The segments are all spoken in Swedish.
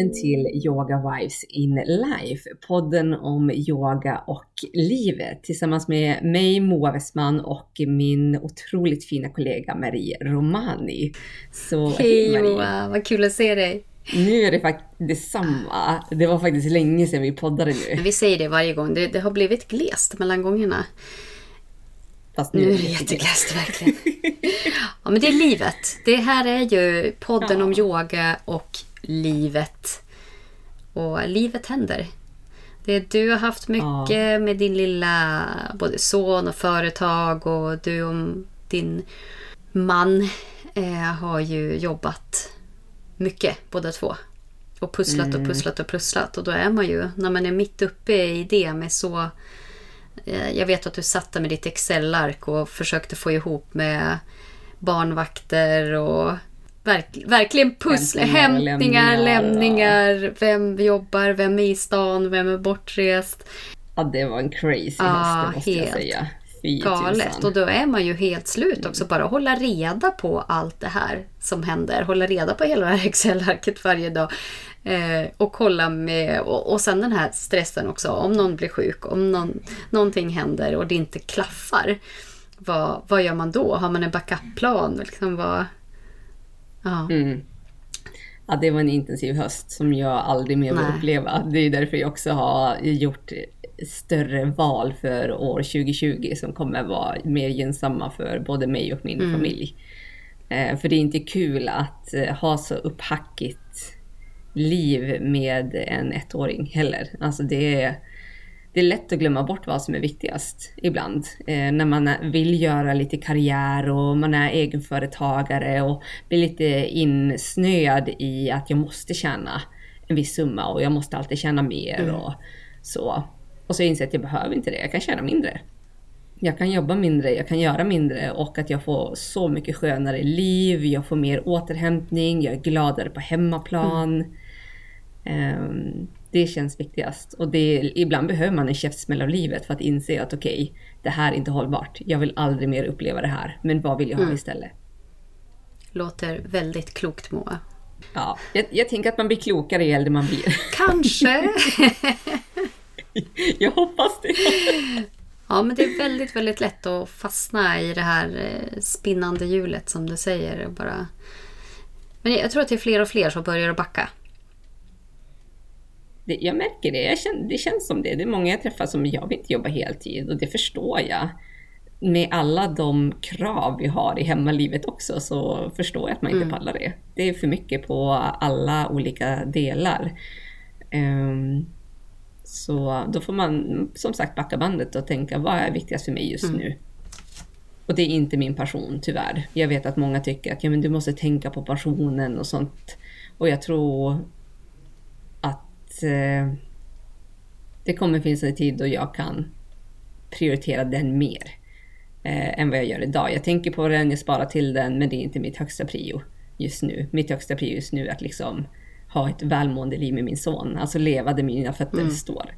välkommen till Yoga Vibes in Life, podden om yoga och livet tillsammans med mig Moa Westman och min otroligt fina kollega Marie Romani. Så, hej Marie. Moa, vad kul att se dig! Nu är det faktiskt detsamma. Det var faktiskt länge sedan vi poddade nu. Vi säger det varje gång, det, det har blivit glest mellan gångerna. Fast nu, nu är det jätteglest verkligen. ja men det är livet. Det här är ju podden ja. om yoga och livet. Och livet händer. Det, du har haft mycket ja. med din lilla både son och företag och du och din man eh, har ju jobbat mycket båda två. Och pusslat mm. och pusslat och pusslat. Och då är man ju, när man är mitt uppe i det med så... Eh, jag vet att du satt där med ditt Excel-ark och försökte få ihop med barnvakter och verk, verkligen pussla. Hämtningar, hämtningar, lämningar. Vem jobbar, vem är i stan, vem är bortrest. Ja, det var en crazy ja, höst, det måste jag säga. Fy galet. Tusan. Och då är man ju helt slut också. Bara hålla reda på allt det här som händer. Hålla reda på hela det här Excel-arket varje dag. Eh, och kolla med... Och, och sen den här stressen också. Om någon blir sjuk, om någon, någonting händer och det inte klaffar. Vad, vad gör man då? Har man en backup-plan? Liksom vad, Ja. Mm. ja, det var en intensiv höst som jag aldrig mer vill uppleva. Det är därför jag också har gjort större val för år 2020 som kommer vara mer gynnsamma för både mig och min mm. familj. Eh, för det är inte kul att eh, ha så upphackigt liv med en ettåring heller. Alltså det är det är lätt att glömma bort vad som är viktigast ibland. Eh, när man vill göra lite karriär och man är egenföretagare och blir lite insnöad i att jag måste tjäna en viss summa och jag måste alltid tjäna mer mm. och så. Och så inser jag att jag behöver inte det, jag kan tjäna mindre. Jag kan jobba mindre, jag kan göra mindre och att jag får så mycket skönare liv, jag får mer återhämtning, jag är gladare på hemmaplan. Mm. Um, det känns viktigast. Och det, ibland behöver man en käftsmäll av livet för att inse att okej, okay, det här är inte hållbart. Jag vill aldrig mer uppleva det här. Men vad vill jag ha mm. istället? Låter väldigt klokt Moa. Ja, jag, jag tänker att man blir klokare ju äldre man blir. Kanske! jag hoppas det. Ja, men det är väldigt, väldigt lätt att fastna i det här eh, spinnande hjulet som du säger. Bara... Men jag tror att det är fler och fler som börjar att backa det, jag märker det, jag känner, det känns som det. Det är många jag träffar som jag vill inte jobba heltid och det förstår jag. Med alla de krav vi har i hemmalivet också så förstår jag att man inte mm. pallar det. Det är för mycket på alla olika delar. Um, så då får man som sagt backa bandet och tänka vad är viktigast för mig just mm. nu? Och det är inte min passion tyvärr. Jag vet att många tycker att ja, men du måste tänka på passionen och sånt. Och jag tror eh, det kommer finnas en tid då jag kan prioritera den mer eh, än vad jag gör idag. Jag tänker på den, jag sparar till den, men det är inte mitt högsta prio just nu. Mitt högsta prio just nu är att liksom ha ett välmående liv med min son, alltså leva där mina fötter mm. står.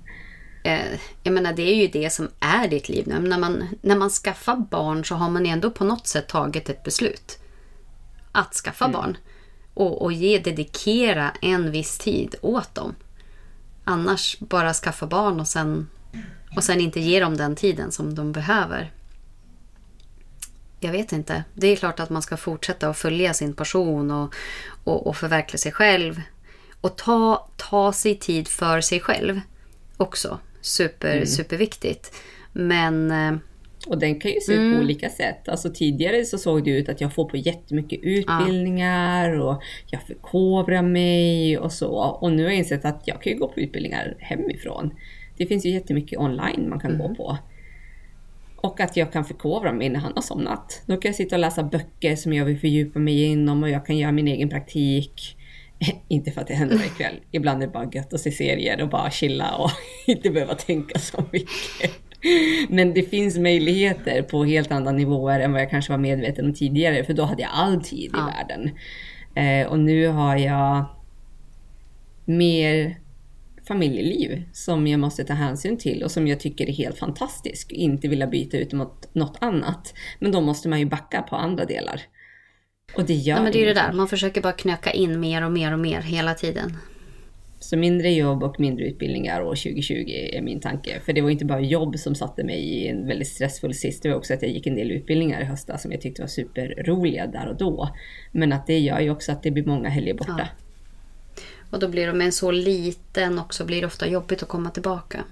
Eh, jag menar, det är ju det som är ditt liv. När man, när man skaffar barn så har man ändå på något sätt tagit ett beslut. Att skaffa mm. barn. Och, och ge, dedikera en viss tid åt dem annars bara skaffa barn och sen, och sen inte ge dem den tiden som de behöver. Jag vet inte. Det är klart att man ska fortsätta att följa sin passion och, och, och förverkliga sig själv. Och ta, ta sig tid för sig själv också. Super, mm. Superviktigt. Men eh, och den kan ju se ut mm. på olika sätt. Alltså tidigare så såg det ut att jag får på jättemycket utbildningar ja. och jag förkovrar mig och så. Och nu har jag insett att jag kan ju gå på utbildningar hemifrån. Det finns ju jättemycket online man kan mm. gå på. Och att jag kan förkovra mig när han har somnat. Då kan jag sitta och läsa böcker som jag vill fördjupa mig inom och jag kan göra min egen praktik. Inte för att det händer ikväll. Ibland är det bara gött att se serier och bara chilla och inte behöva tänka så mycket. Men det finns möjligheter på helt andra nivåer än vad jag kanske var medveten om tidigare, för då hade jag all tid ja. i världen. Eh, och nu har jag mer familjeliv som jag måste ta hänsyn till och som jag tycker är helt fantastisk. Inte vilja byta ut mot något annat. Men då måste man ju backa på andra delar. Och det gör ja, men det är det där, man försöker bara knöka in mer och mer och mer hela tiden. Så mindre jobb och mindre utbildningar år 2020 är min tanke. För det var inte bara jobb som satte mig i en väldigt stressfull sist. Det var också att jag gick en del utbildningar i höstas som jag tyckte var superroliga där och då. Men att det gör ju också att det blir många helger borta. Ja. Och då blir de en så liten också blir det ofta jobbigt att komma tillbaka.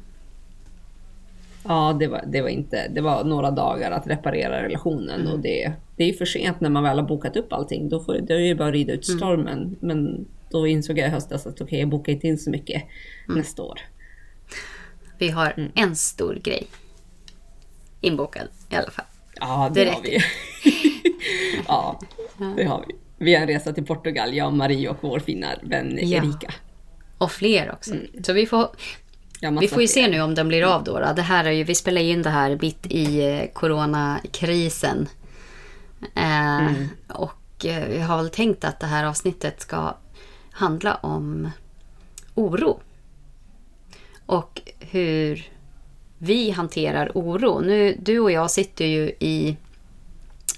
Ja, det var, det var inte, det var några dagar att reparera relationen mm. och det, det är för sent när man väl har bokat upp allting. Då får det är ju bara att rida ut mm. stormen. Mm. Men då insåg jag i höstas att okej, okay, jag bokar inte in så mycket mm. nästa år. Vi har mm. en stor grej inbokad i alla fall. Ja, det, det har vi. ja, det har vi. Vi har en resa till Portugal, jag, Marie och vår fina vän ja. Erika. Och fler också. Mm. Så vi får, vi får ju se nu om den blir av då. Det här är ju, vi spelar in det här mitt i eh, coronakrisen. Eh, mm. Och eh, vi har väl tänkt att det här avsnittet ska handla om oro. Och hur vi hanterar oro. Nu, du och jag sitter ju i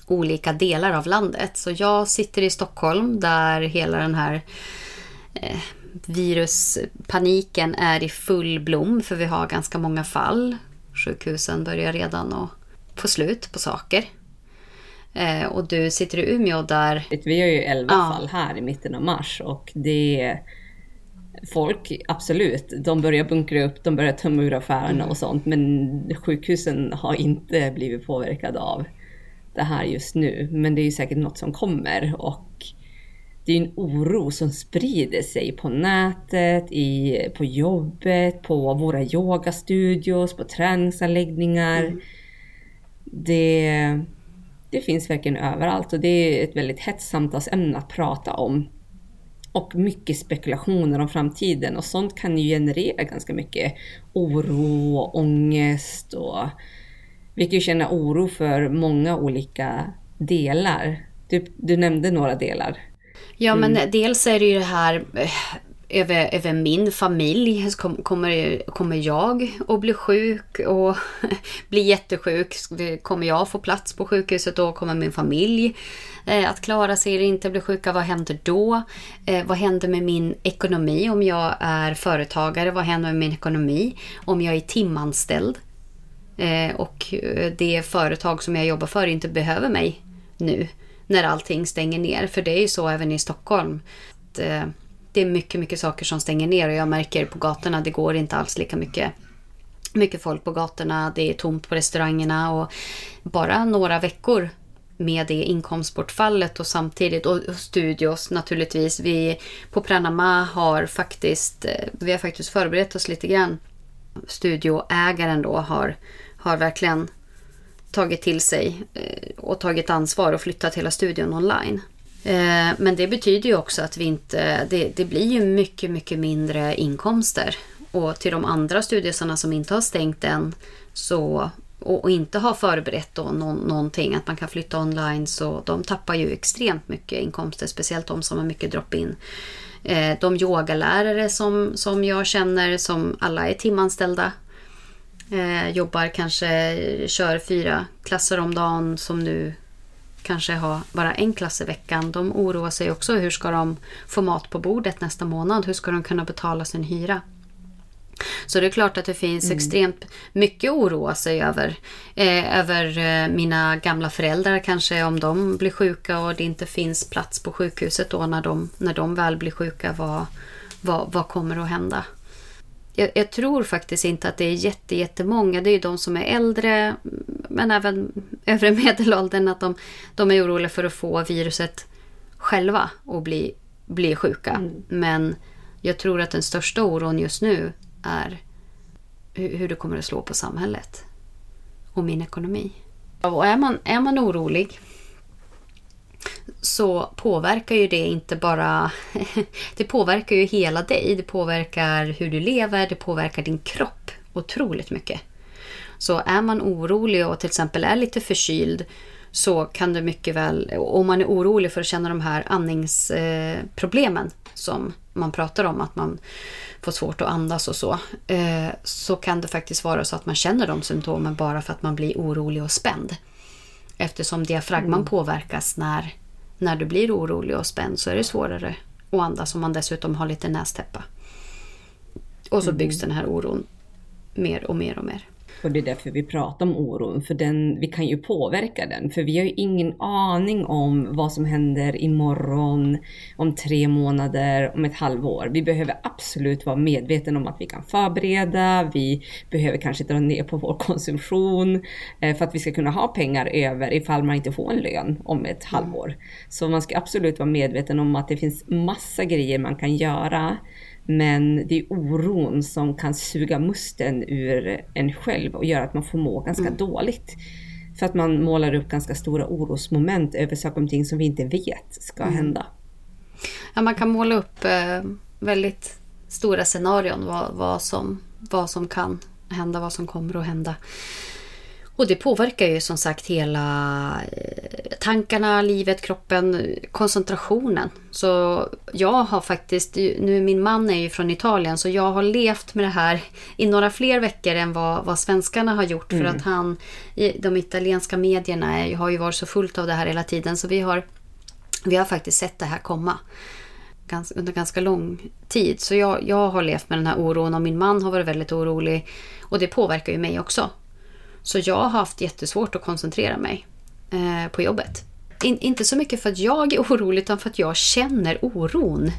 olika delar av landet. Så jag sitter i Stockholm där hela den här eh, viruspaniken är i full blom för vi har ganska många fall. Sjukhusen börjar redan att få slut på saker. Eh, och du sitter i Umeå där... Vi har ju 11 ja. fall här i mitten av mars och det folk, absolut, de börjar bunkra upp, de börjar tömma ur affärerna mm. och sånt. Men sjukhusen har inte blivit påverkade av det här just nu. Men det är ju säkert något som kommer och det är en oro som sprider sig på nätet, i, på jobbet, på våra yogastudios, på träningsanläggningar. Mm. Det, det finns verkligen överallt och det är ett väldigt hett samtalsämne att prata om. Och mycket spekulationer om framtiden och sånt kan ju generera ganska mycket oro och ångest och vi kan ju känna oro för många olika delar. Du, du nämnde några delar. Ja, mm. men dels är det ju det här eh, över, över min familj. Kommer, kommer jag att bli sjuk och bli jättesjuk? Kommer jag få plats på sjukhuset då? Kommer min familj eh, att klara sig eller inte bli sjuka? Vad händer då? Eh, vad händer med min ekonomi om jag är företagare? Vad händer med min ekonomi om jag är timanställd? Och det företag som jag jobbar för inte behöver mig nu när allting stänger ner. För det är ju så även i Stockholm. Att, eh, det är mycket, mycket saker som stänger ner och jag märker på gatorna, det går inte alls lika mycket mycket folk på gatorna, det är tomt på restaurangerna och bara några veckor med det inkomstbortfallet och samtidigt och studios naturligtvis. Vi på Pranama har faktiskt, eh, vi har faktiskt förberett oss lite grann. Studioägaren då har har verkligen tagit till sig eh, och tagit ansvar och flyttat hela studion online. Eh, men det betyder ju också att vi inte, det, det blir ju mycket, mycket mindre inkomster. Och till de andra studiosarna som inte har stängt än så, och, och inte har förberett då någon, någonting, att man kan flytta online, så de tappar ju extremt mycket inkomster, speciellt de som har mycket drop-in. Eh, de yogalärare som, som jag känner, som alla är timanställda, Eh, jobbar kanske, kör fyra klasser om dagen som nu kanske har bara en klass i veckan. De oroar sig också. Hur ska de få mat på bordet nästa månad? Hur ska de kunna betala sin hyra? Så det är klart att det finns mm. extremt mycket att oroa sig över. Eh, över eh, mina gamla föräldrar kanske om de blir sjuka och det inte finns plats på sjukhuset då när de, när de väl blir sjuka. Vad, vad, vad kommer att hända? Jag, jag, tror faktiskt inte att det är jätte, jättemånga. Det är ju de som är äldre, men även övre medelåldern, att de, de är oroliga för att få viruset själva och bli, bli sjuka. Mm. Men jag tror att den största oron just nu är hur, hur det kommer att slå på samhället och min ekonomi. Och är man, är man orolig så påverkar ju det inte bara... det påverkar ju hela dig. Det påverkar hur du lever, det påverkar din kropp otroligt mycket. Så är man orolig och till exempel är lite förkyld så kan det mycket väl, om man är orolig för att känna de här andningsproblemen som man pratar om att man får svårt att andas och så. Eh, så kan det faktiskt vara så att man känner de symptomen bara för att man blir orolig och spänd. Eftersom diafragman mm. påverkas när, när du blir orolig och spänd så är det svårare att andas om man dessutom har lite nästäppa. Och så mm. byggs den här oron mer och mer och mer. Och det är därför vi pratar om oron, för den, vi kan ju påverka den. För vi har ju ingen aning om vad som händer imorgon, om tre månader, om ett halvår. Vi behöver absolut vara medvetna om att vi kan förbereda, vi behöver kanske dra ner på vår konsumtion eh, för att vi ska kunna ha pengar över ifall man inte får en lön om ett halvår. Så man ska absolut vara medveten om att det finns massa grejer man kan göra men det är oron som kan suga musten ur en själv och göra att man får må ganska mm. dåligt. För att man målar upp ganska stora orosmoment över saker och ting som vi inte vet ska mm. hända. Ja, man kan måla upp eh, väldigt stora scenarion vad, vad, som, vad som kan hända, vad som kommer att hända. Och det påverkar ju som sagt hela eh, tankarna, livet, kroppen, koncentrationen. Så jag har faktiskt, nu min man är ju från Italien, så jag har levt med det här i några fler veckor än vad, vad svenskarna har gjort. Mm. För att han, de italienska medierna har ju varit så fullt av det här hela tiden. Så vi har, vi har faktiskt sett det här komma under ganska lång tid. Så jag, jag har levt med den här oron och min man har varit väldigt orolig. Och det påverkar ju mig också. Så jag har haft jättesvårt att koncentrera mig eh, på jobbet. In, inte så mycket för att jag är orolig utan för att jag känner oron.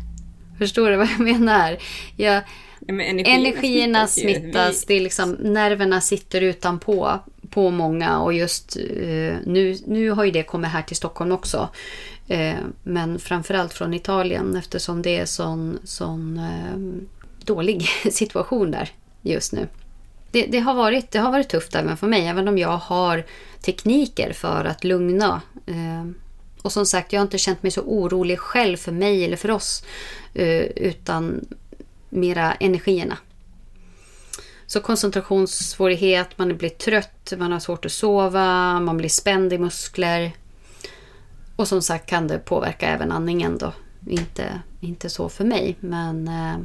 Förstår du vad jag menar? Jag, ja, energierna, energierna smittas, smittas det är liksom, nerverna sitter utanpå på många och just eh, nu, nu har ju det kommit här till Stockholm också. Eh, men framförallt från Italien eftersom det är sån, sån eh, dålig situation där just nu det, det, har varit, det har varit tufft även för mig, även om jag har tekniker för att lugna. Eh, och som sagt, jag har inte känt mig så orolig själv för mig eller för oss, eh, utan mera energierna. Så koncentrationssvårighet, man blir trött, man har svårt att sova, man blir spänd i muskler. Och som sagt kan det påverka även andningen då. Inte, inte så för mig, men eh,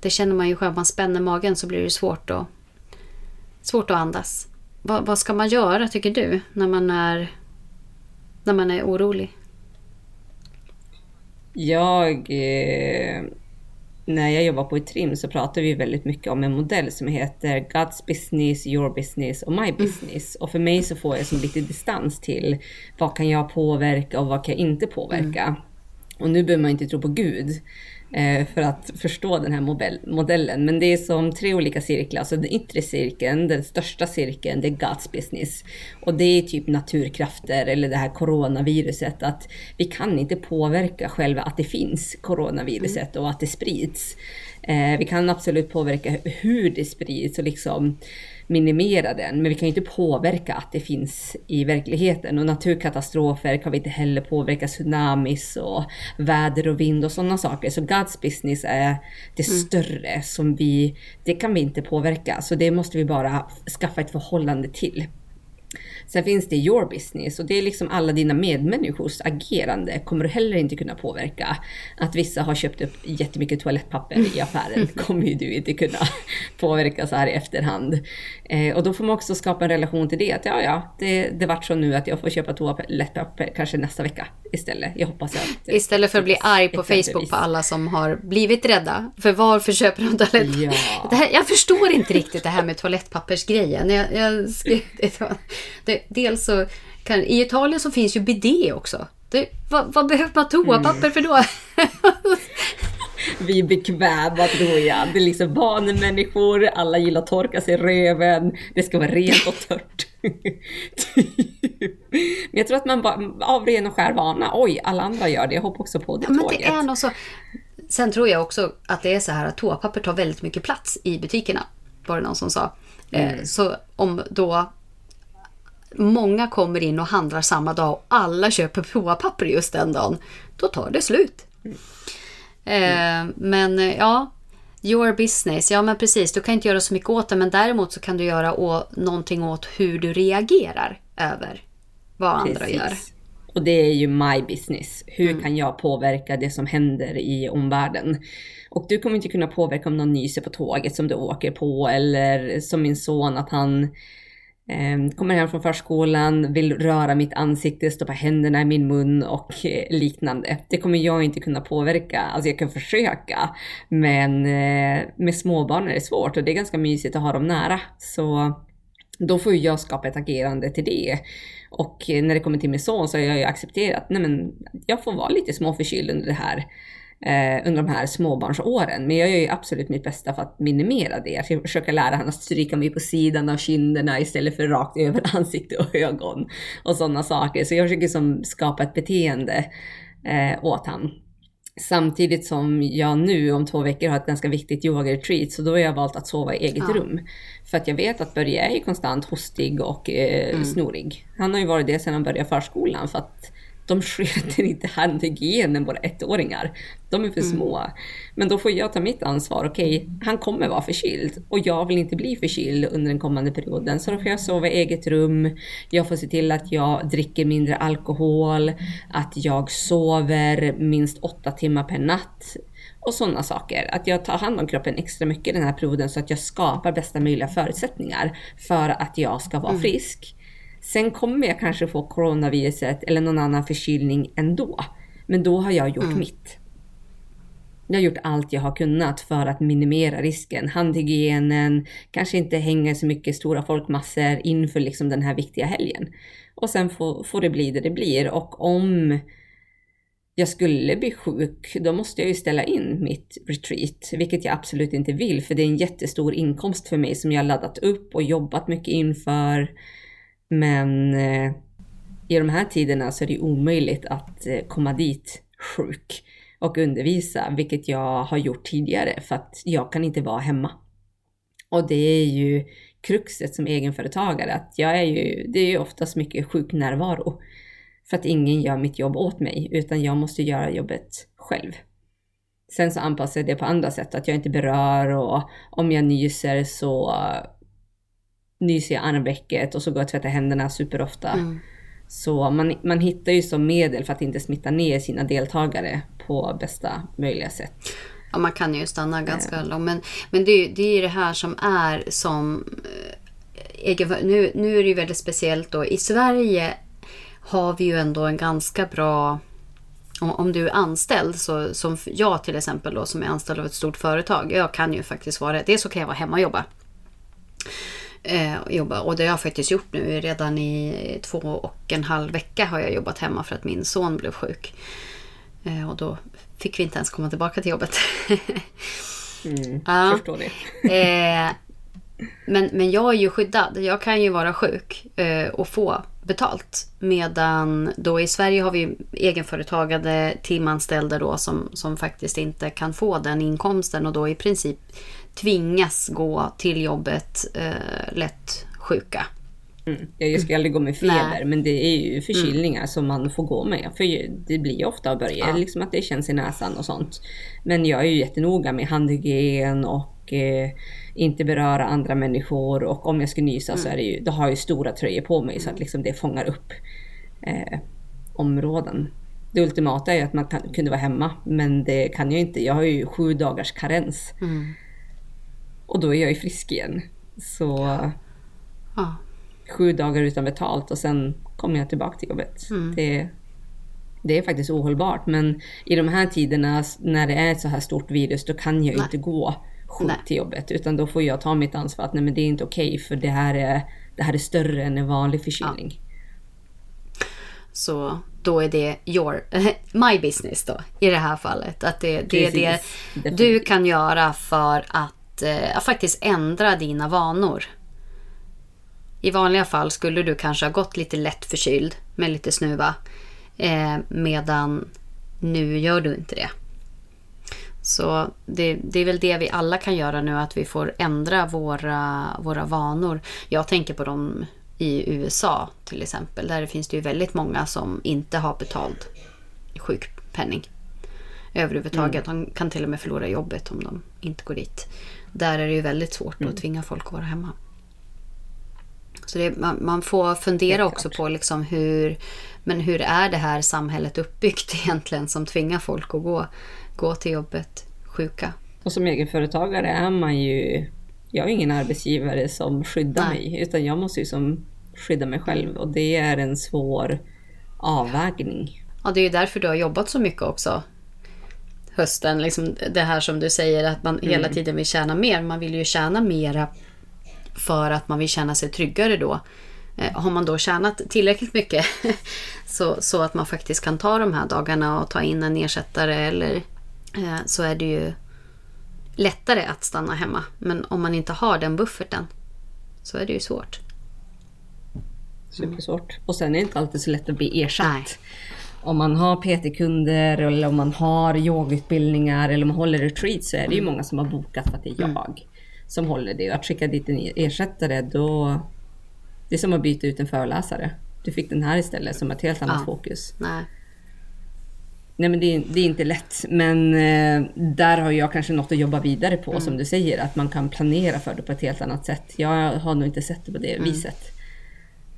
det känner man ju själv. Man spänner magen så blir det svårt att, svårt att andas. Vad, vad ska man göra tycker du när man är, när man är orolig? Jag... Eh, när jag jobbar på trim så pratar vi väldigt mycket om en modell som heter God's business, your business och my mm. business. Mm. Och för mig så får jag som lite distans till vad kan jag påverka och vad kan jag inte påverka. Mm. Och nu behöver man inte tro på Gud. Eh, för att förstå den här modellen. Men det är som tre olika cirklar. Så den yttre cirkeln, den största cirkeln, det är God's business. Och det är typ naturkrafter eller det här coronaviruset. Att vi kan inte påverka själva att det finns coronaviruset och att det sprids. Eh, vi kan absolut påverka hur det sprids och liksom minimera den, men vi kan ju inte påverka att det finns i verkligheten. Och naturkatastrofer kan vi inte heller påverka, tsunamis och väder och vind och sådana saker. Så God's business är det mm. större som vi, det kan vi inte påverka. Så det måste vi bara skaffa ett förhållande till. Sen finns det your business och det är liksom alla dina medmänniskors agerande kommer du heller inte kunna påverka. Att vissa har köpt upp jättemycket toalettpapper i affären kommer ju du inte kunna påverka så här i efterhand. Eh, och då får man också skapa en relation till det. Att ja, ja, det, det vart så nu att jag får köpa toalettpapper kanske nästa vecka istället. Jag hoppas att... Istället för att bli arg på Facebook på alla som har blivit rädda. För varför köper de toalettpapper? Ja. jag förstår inte riktigt det här med toalettpappersgrejen. Jag, jag skrev det, det dels så kan, i Italien så finns ju bidé också. Det, vad, vad behöver man toapapper mm. för då? Vi är bekväma tror jag. Det är liksom vanemänniskor, alla gillar att torka sig i röven, det ska vara rent och torrt. Men jag tror att man bara, av ren och skär vana, oj, alla andra gör det, jag hoppar också på det ja, tåget. Men det är så. Sen tror jag också att det är så här att toapapper tar väldigt mycket plats i butikerna. Var det någon som sa. Eh, mm. Så om då många kommer in och handlar samma dag och alla köper toapapper just den dagen, då tar det slut. Mm. Eh, men eh, ja, your business. Ja, men precis. Du kan inte göra så mycket åt det, men däremot så kan du göra å, någonting åt hur du reagerar över vad andra precis. gör. Och det är ju my business. Hur mm. kan jag påverka det som händer i omvärlden? Och du kommer inte kunna påverka om någon nyser på tåget som du åker på eller som min son att han Ehm, kommer hem från förskolan, vill röra mitt ansikte, stoppa händerna i min mun och eh, liknande. Det kommer jag inte kunna påverka. Alltså jag kan försöka, men eh, med småbarn är det svårt och det är ganska mysigt att ha dem nära. Så då får ju jag skapa ett agerande till det. Och eh, när det kommer till min son så har jag ju accepterat, nej men jag får vara lite småförkyld under det här eh, under de här småbarnsåren. Men jag gör ju absolut mitt bästa för att minimera det. Jag försöker lära honom att stryka mig på sidan av kinderna istället för rakt över ansikte och ögon och sådana saker. Så jag försöker som skapa ett beteende eh, åt honom. Samtidigt som jag nu om två veckor har ett ganska viktigt yoga-retreat så då har jag valt att sova i eget ja. rum. För att jag vet att Börje är konstant hostig och eh, mm. snorig. Han har ju varit det sedan han började förskolan för att de sköter inte handhygienen, våra ettåringar. De är för mm. små. Men då får jag ta mitt ansvar. Okej, okay, han kommer vara förkyld och jag vill inte bli förkyld under den kommande perioden. Så då får jag sova i eget rum. Jag får se till att jag dricker mindre alkohol, att jag sover minst åtta timmar per natt och sådana saker. Att jag tar hand om kroppen extra mycket den här perioden så att jag skapar bästa möjliga förutsättningar för att jag ska vara mm. frisk. Sen kommer jag kanske få coronaviruset eller någon annan förkylning ändå. Men då har jag gjort mm. mitt. Jag har gjort allt jag har kunnat för att minimera risken. Handhygienen, kanske inte hänga så mycket stora folkmassor inför liksom den här viktiga helgen. Och sen får, får det bli det det blir. Och om jag skulle bli sjuk, då måste jag ju ställa in mitt retreat, vilket jag absolut inte vill, för det är en jättestor inkomst för mig som jag laddat upp och jobbat mycket inför. Men eh, i de här tiderna så är det omöjligt att eh, komma dit sjuk och undervisa, vilket jag har gjort tidigare för att jag kan inte vara hemma. Och det är ju kruxet som egenföretagare, att jag är ju, det är ju oftast mycket sjuknärvaro. För att ingen gör mitt jobb åt mig, utan jag måste göra jobbet själv. Sen så anpassar jag det på andra sätt, att jag inte berör och om jag nyser så nyser i armvecket och så går jag och tvättar händerna superofta. Mm. Så man, man hittar ju som medel för att inte smitta ner sina deltagare på bästa möjliga sätt. Ja, man kan ju stanna ganska långt. Men, men det, det är ju det här som är som... Eh, nu, nu är det ju väldigt speciellt då. I Sverige har vi ju ändå en ganska bra... Om, om du är anställd, så, som jag till exempel då, som är anställd av ett stort företag. Jag kan ju faktiskt vara det. Dels så kan jag vara hemma och jobba eh, jobba. Och det har jag faktiskt gjort nu. Redan i två och en halv vecka har jag jobbat hemma för att min son blev sjuk. Eh, och då fick vi inte ens komma tillbaka till jobbet. mm, ja. Förstår det. eh, men, men jag är ju skyddad. Jag kan ju vara sjuk och få betalt. Medan då i Sverige har vi egenföretagade timanställda då som, som faktiskt inte kan få den inkomsten och då i princip tvingas gå till jobbet eh, lätt sjuka. Mm. Jag ska aldrig gå med feber Nej. men det är ju förkylningar mm. som man får gå med. För det blir ju ofta att börja, ja. liksom att det känns i näsan och sånt. Men jag är ju jättenoga med handhygien och eh, inte beröra andra människor och om jag ska nysa mm. så är det ju, då har jag ju stora tröjor på mig så att mm. liksom det fångar upp eh, områden. Det ultimata är att man kan, kunde vara hemma men det kan jag inte. Jag har ju sju dagars karens. Mm. Och då är jag ju frisk igen. Så ja. sju dagar utan betalt och sen kommer jag tillbaka till jobbet. Mm. Det, det är faktiskt ohållbart. Men i de här tiderna när det är ett så här stort virus då kan jag nej. inte gå sjuk nej. till jobbet. Utan då får jag ta mitt ansvar att nej men det är inte okej okay, för det här, är, det här är större än en vanlig förkylning. Ja. Så då är det your, my business då i det här fallet. Att det, det är det Definitivt. du kan göra för att att eh, faktiskt ändra dina vanor. I vanliga fall skulle du kanske ha gått lite lätt förkyld med lite snuva. Eh, medan nu gör du inte det. Så det, det, är väl det vi alla kan göra nu, att vi får ändra våra, våra vanor. Jag tänker på dem i USA till exempel. Där finns det ju väldigt många som inte har betald sjukpenning överhuvudtaget. Mm. De kan till och med förlora jobbet om de inte går dit. Där är det ju väldigt svårt mm. att tvinga folk att vara hemma. Så det, man, man, får fundera också på liksom hur, men hur är det här samhället uppbyggt egentligen som tvingar folk att gå, gå till jobbet sjuka. Och som egenföretagare är man ju, jag är ingen arbetsgivare som skyddar Nej. mig utan jag måste ju som skydda mig själv och det är en svår avvägning. Ja, det är ju därför du har jobbat så mycket också. Hösten, liksom det här som du säger att man mm. hela tiden vill tjäna mer. Man vill ju tjäna mera för att man vill känna sig tryggare då. Eh, har man då tjänat tillräckligt mycket så, så att man faktiskt kan ta de här dagarna och ta in en ersättare eller eh, så är det ju lättare att stanna hemma. Men om man inte har den bufferten så är det ju svårt. Supersvårt. Och sen är det inte alltid så lätt att bli ersatt. Nej. Om man har PT-kunder eller om man har yogautbildningar eller om man håller retreat så är det ju mm. många som har bokat för att det är mm. jag som håller det. Att skicka dit en ersättare då... Det är som att byta ut en föreläsare. Du fick den här istället som ett helt annat ja. fokus. Nej. Nej men det är, det är, inte lätt. Men eh, där har jag kanske något att jobba vidare på mm. som du säger. Att man kan planera för det på ett helt annat sätt. Jag har nog inte sett det på det mm. viset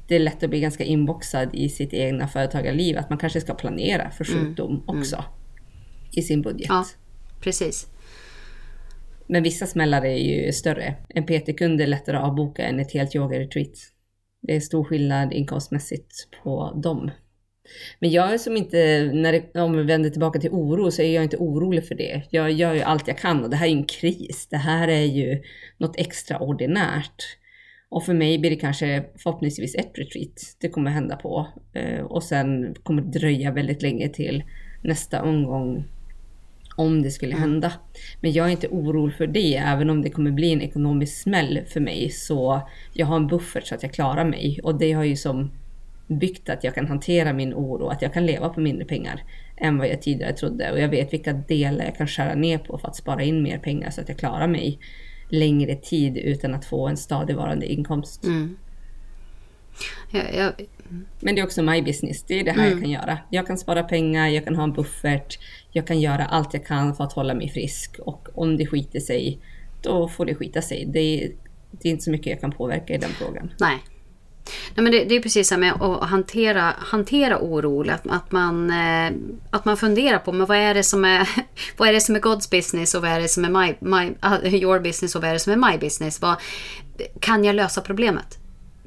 det är lätt att bli ganska inboxad i sitt egna företagarliv. Att man kanske ska planera för mm. sjukdom mm. också mm. i sin budget. Ja, precis. Men vissa smällar är ju större. En PT-kund är lättare att avboka än ett helt yoga-retreat. Det är stor skillnad inkomstmässigt på dem. Men jag är som inte, när det, om vi vänder tillbaka till oro, så är jag inte orolig för det. Jag gör ju allt jag kan och det här är ju en kris. Det här är ju något extraordinärt. Och för mig blir det kanske förhoppningsvis ett retreat det kommer hända på. Eh, och sen kommer det dröja väldigt länge till nästa omgång om det skulle mm. hända. Men jag är inte orolig för det, även om det kommer bli en ekonomisk smäll för mig. Så jag har en buffert så att jag klarar mig. Och det har ju som byggt att jag kan hantera min oro, att jag kan leva på mindre pengar än vad jag tidigare trodde. Och jag vet vilka delar jag kan skära ner på för att spara in mer pengar så att jag klarar mig längre tid utan att få en stadigvarande inkomst. Mm. Ja, ja. Men det är också my business. Det är det här mm. jag kan göra. Jag kan spara pengar, jag kan ha en buffert, jag kan göra allt jag kan för att hålla mig frisk. Och om det skiter sig, då får det skita sig. Det är, det är inte så mycket jag kan påverka i den frågan. Nej, Nej, men det, det är precis som med att hantera, hantera oro. Att, att, man, eh, att man funderar på men vad, är det som är, vad är det som är God's business och vad är det som är my, my, uh, your business och vad är det som är my business. Vad, kan jag lösa problemet?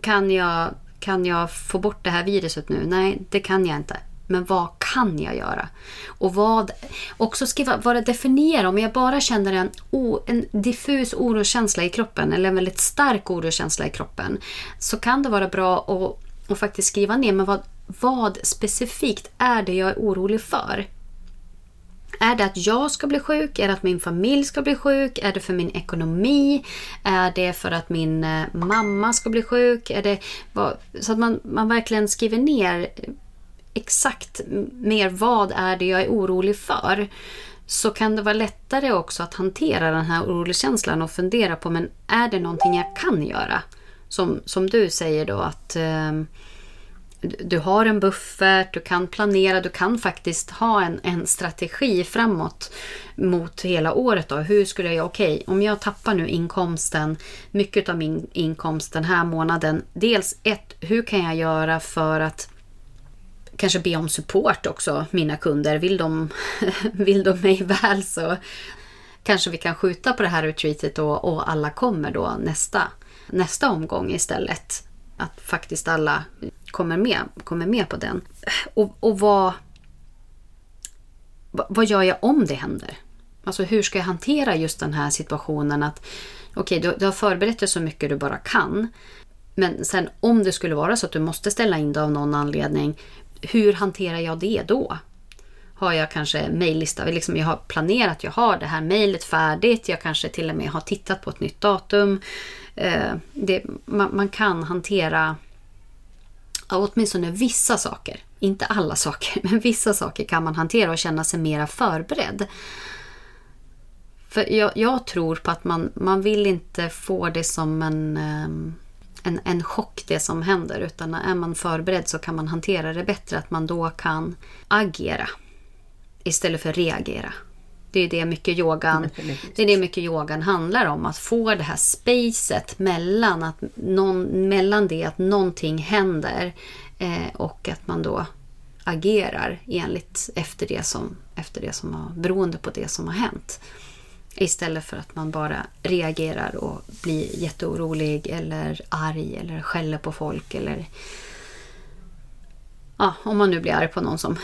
Kan jag, kan jag få bort det här viruset nu? Nej, det kan jag inte. Men vad kan jag göra? Och vad, också skriva vad det definierar. Om jag bara känner en, o, en diffus oroskänsla i kroppen eller en väldigt stark oroskänsla i kroppen så kan det vara bra att, att faktiskt skriva ner men vad, vad specifikt är det jag är orolig för? Är det att jag ska bli sjuk? Är det att min familj ska bli sjuk? Är det för min ekonomi? Är det för att min eh, mamma ska bli sjuk? Är det, så att man, man verkligen skriver ner exakt mer vad är det jag är orolig för så kan det vara lättare också att hantera den här oroskänslan och fundera på men är det någonting jag kan göra? Som, som du säger då att eh, du har en buffert, du kan planera, du kan faktiskt ha en, en strategi framåt mot hela året. Då. Hur skulle jag, okej, okay, om jag tappar nu inkomsten, mycket av min inkomst den här månaden. Dels ett, hur kan jag göra för att kanske be om support också, mina kunder. Vill de, vill de mig väl så kanske vi kan skjuta på det här retreatet och, och alla kommer då nästa, nästa omgång istället. Att faktiskt alla kommer med, kommer med på den. Och, och vad, vad gör jag om det händer? Alltså hur ska jag hantera just den här situationen att okej, okay, du, du har förberett dig så mycket du bara kan. Men sen om det skulle vara så att du måste ställa in det av någon anledning, hur hanterar jag det då? Har jag kanske mejllista, liksom jag har planerat, jag har det här mejlet färdigt, jag kanske till och med har tittat på ett nytt datum. Eh, det, man, man, kan hantera åtminstone vissa saker, inte alla saker, men vissa saker kan man hantera och känna sig mera förberedd. För jag, jag tror på att man, man vill inte få det som en Eh, en, en chock det som händer. Utan är man förberedd så kan man hantera det bättre. Att man då kan agera istället för reagera. Det är det mycket yogan, det är det mycket yogan handlar om. Att få det här spacet mellan, att någon, mellan det att någonting händer eh, och att man då agerar enligt efter det som, efter det som har, beroende på det som har hänt. Istället för att man bara reagerar och blir jätteorolig eller arg eller skäller på folk eller ja, om man nu blir arg på någon som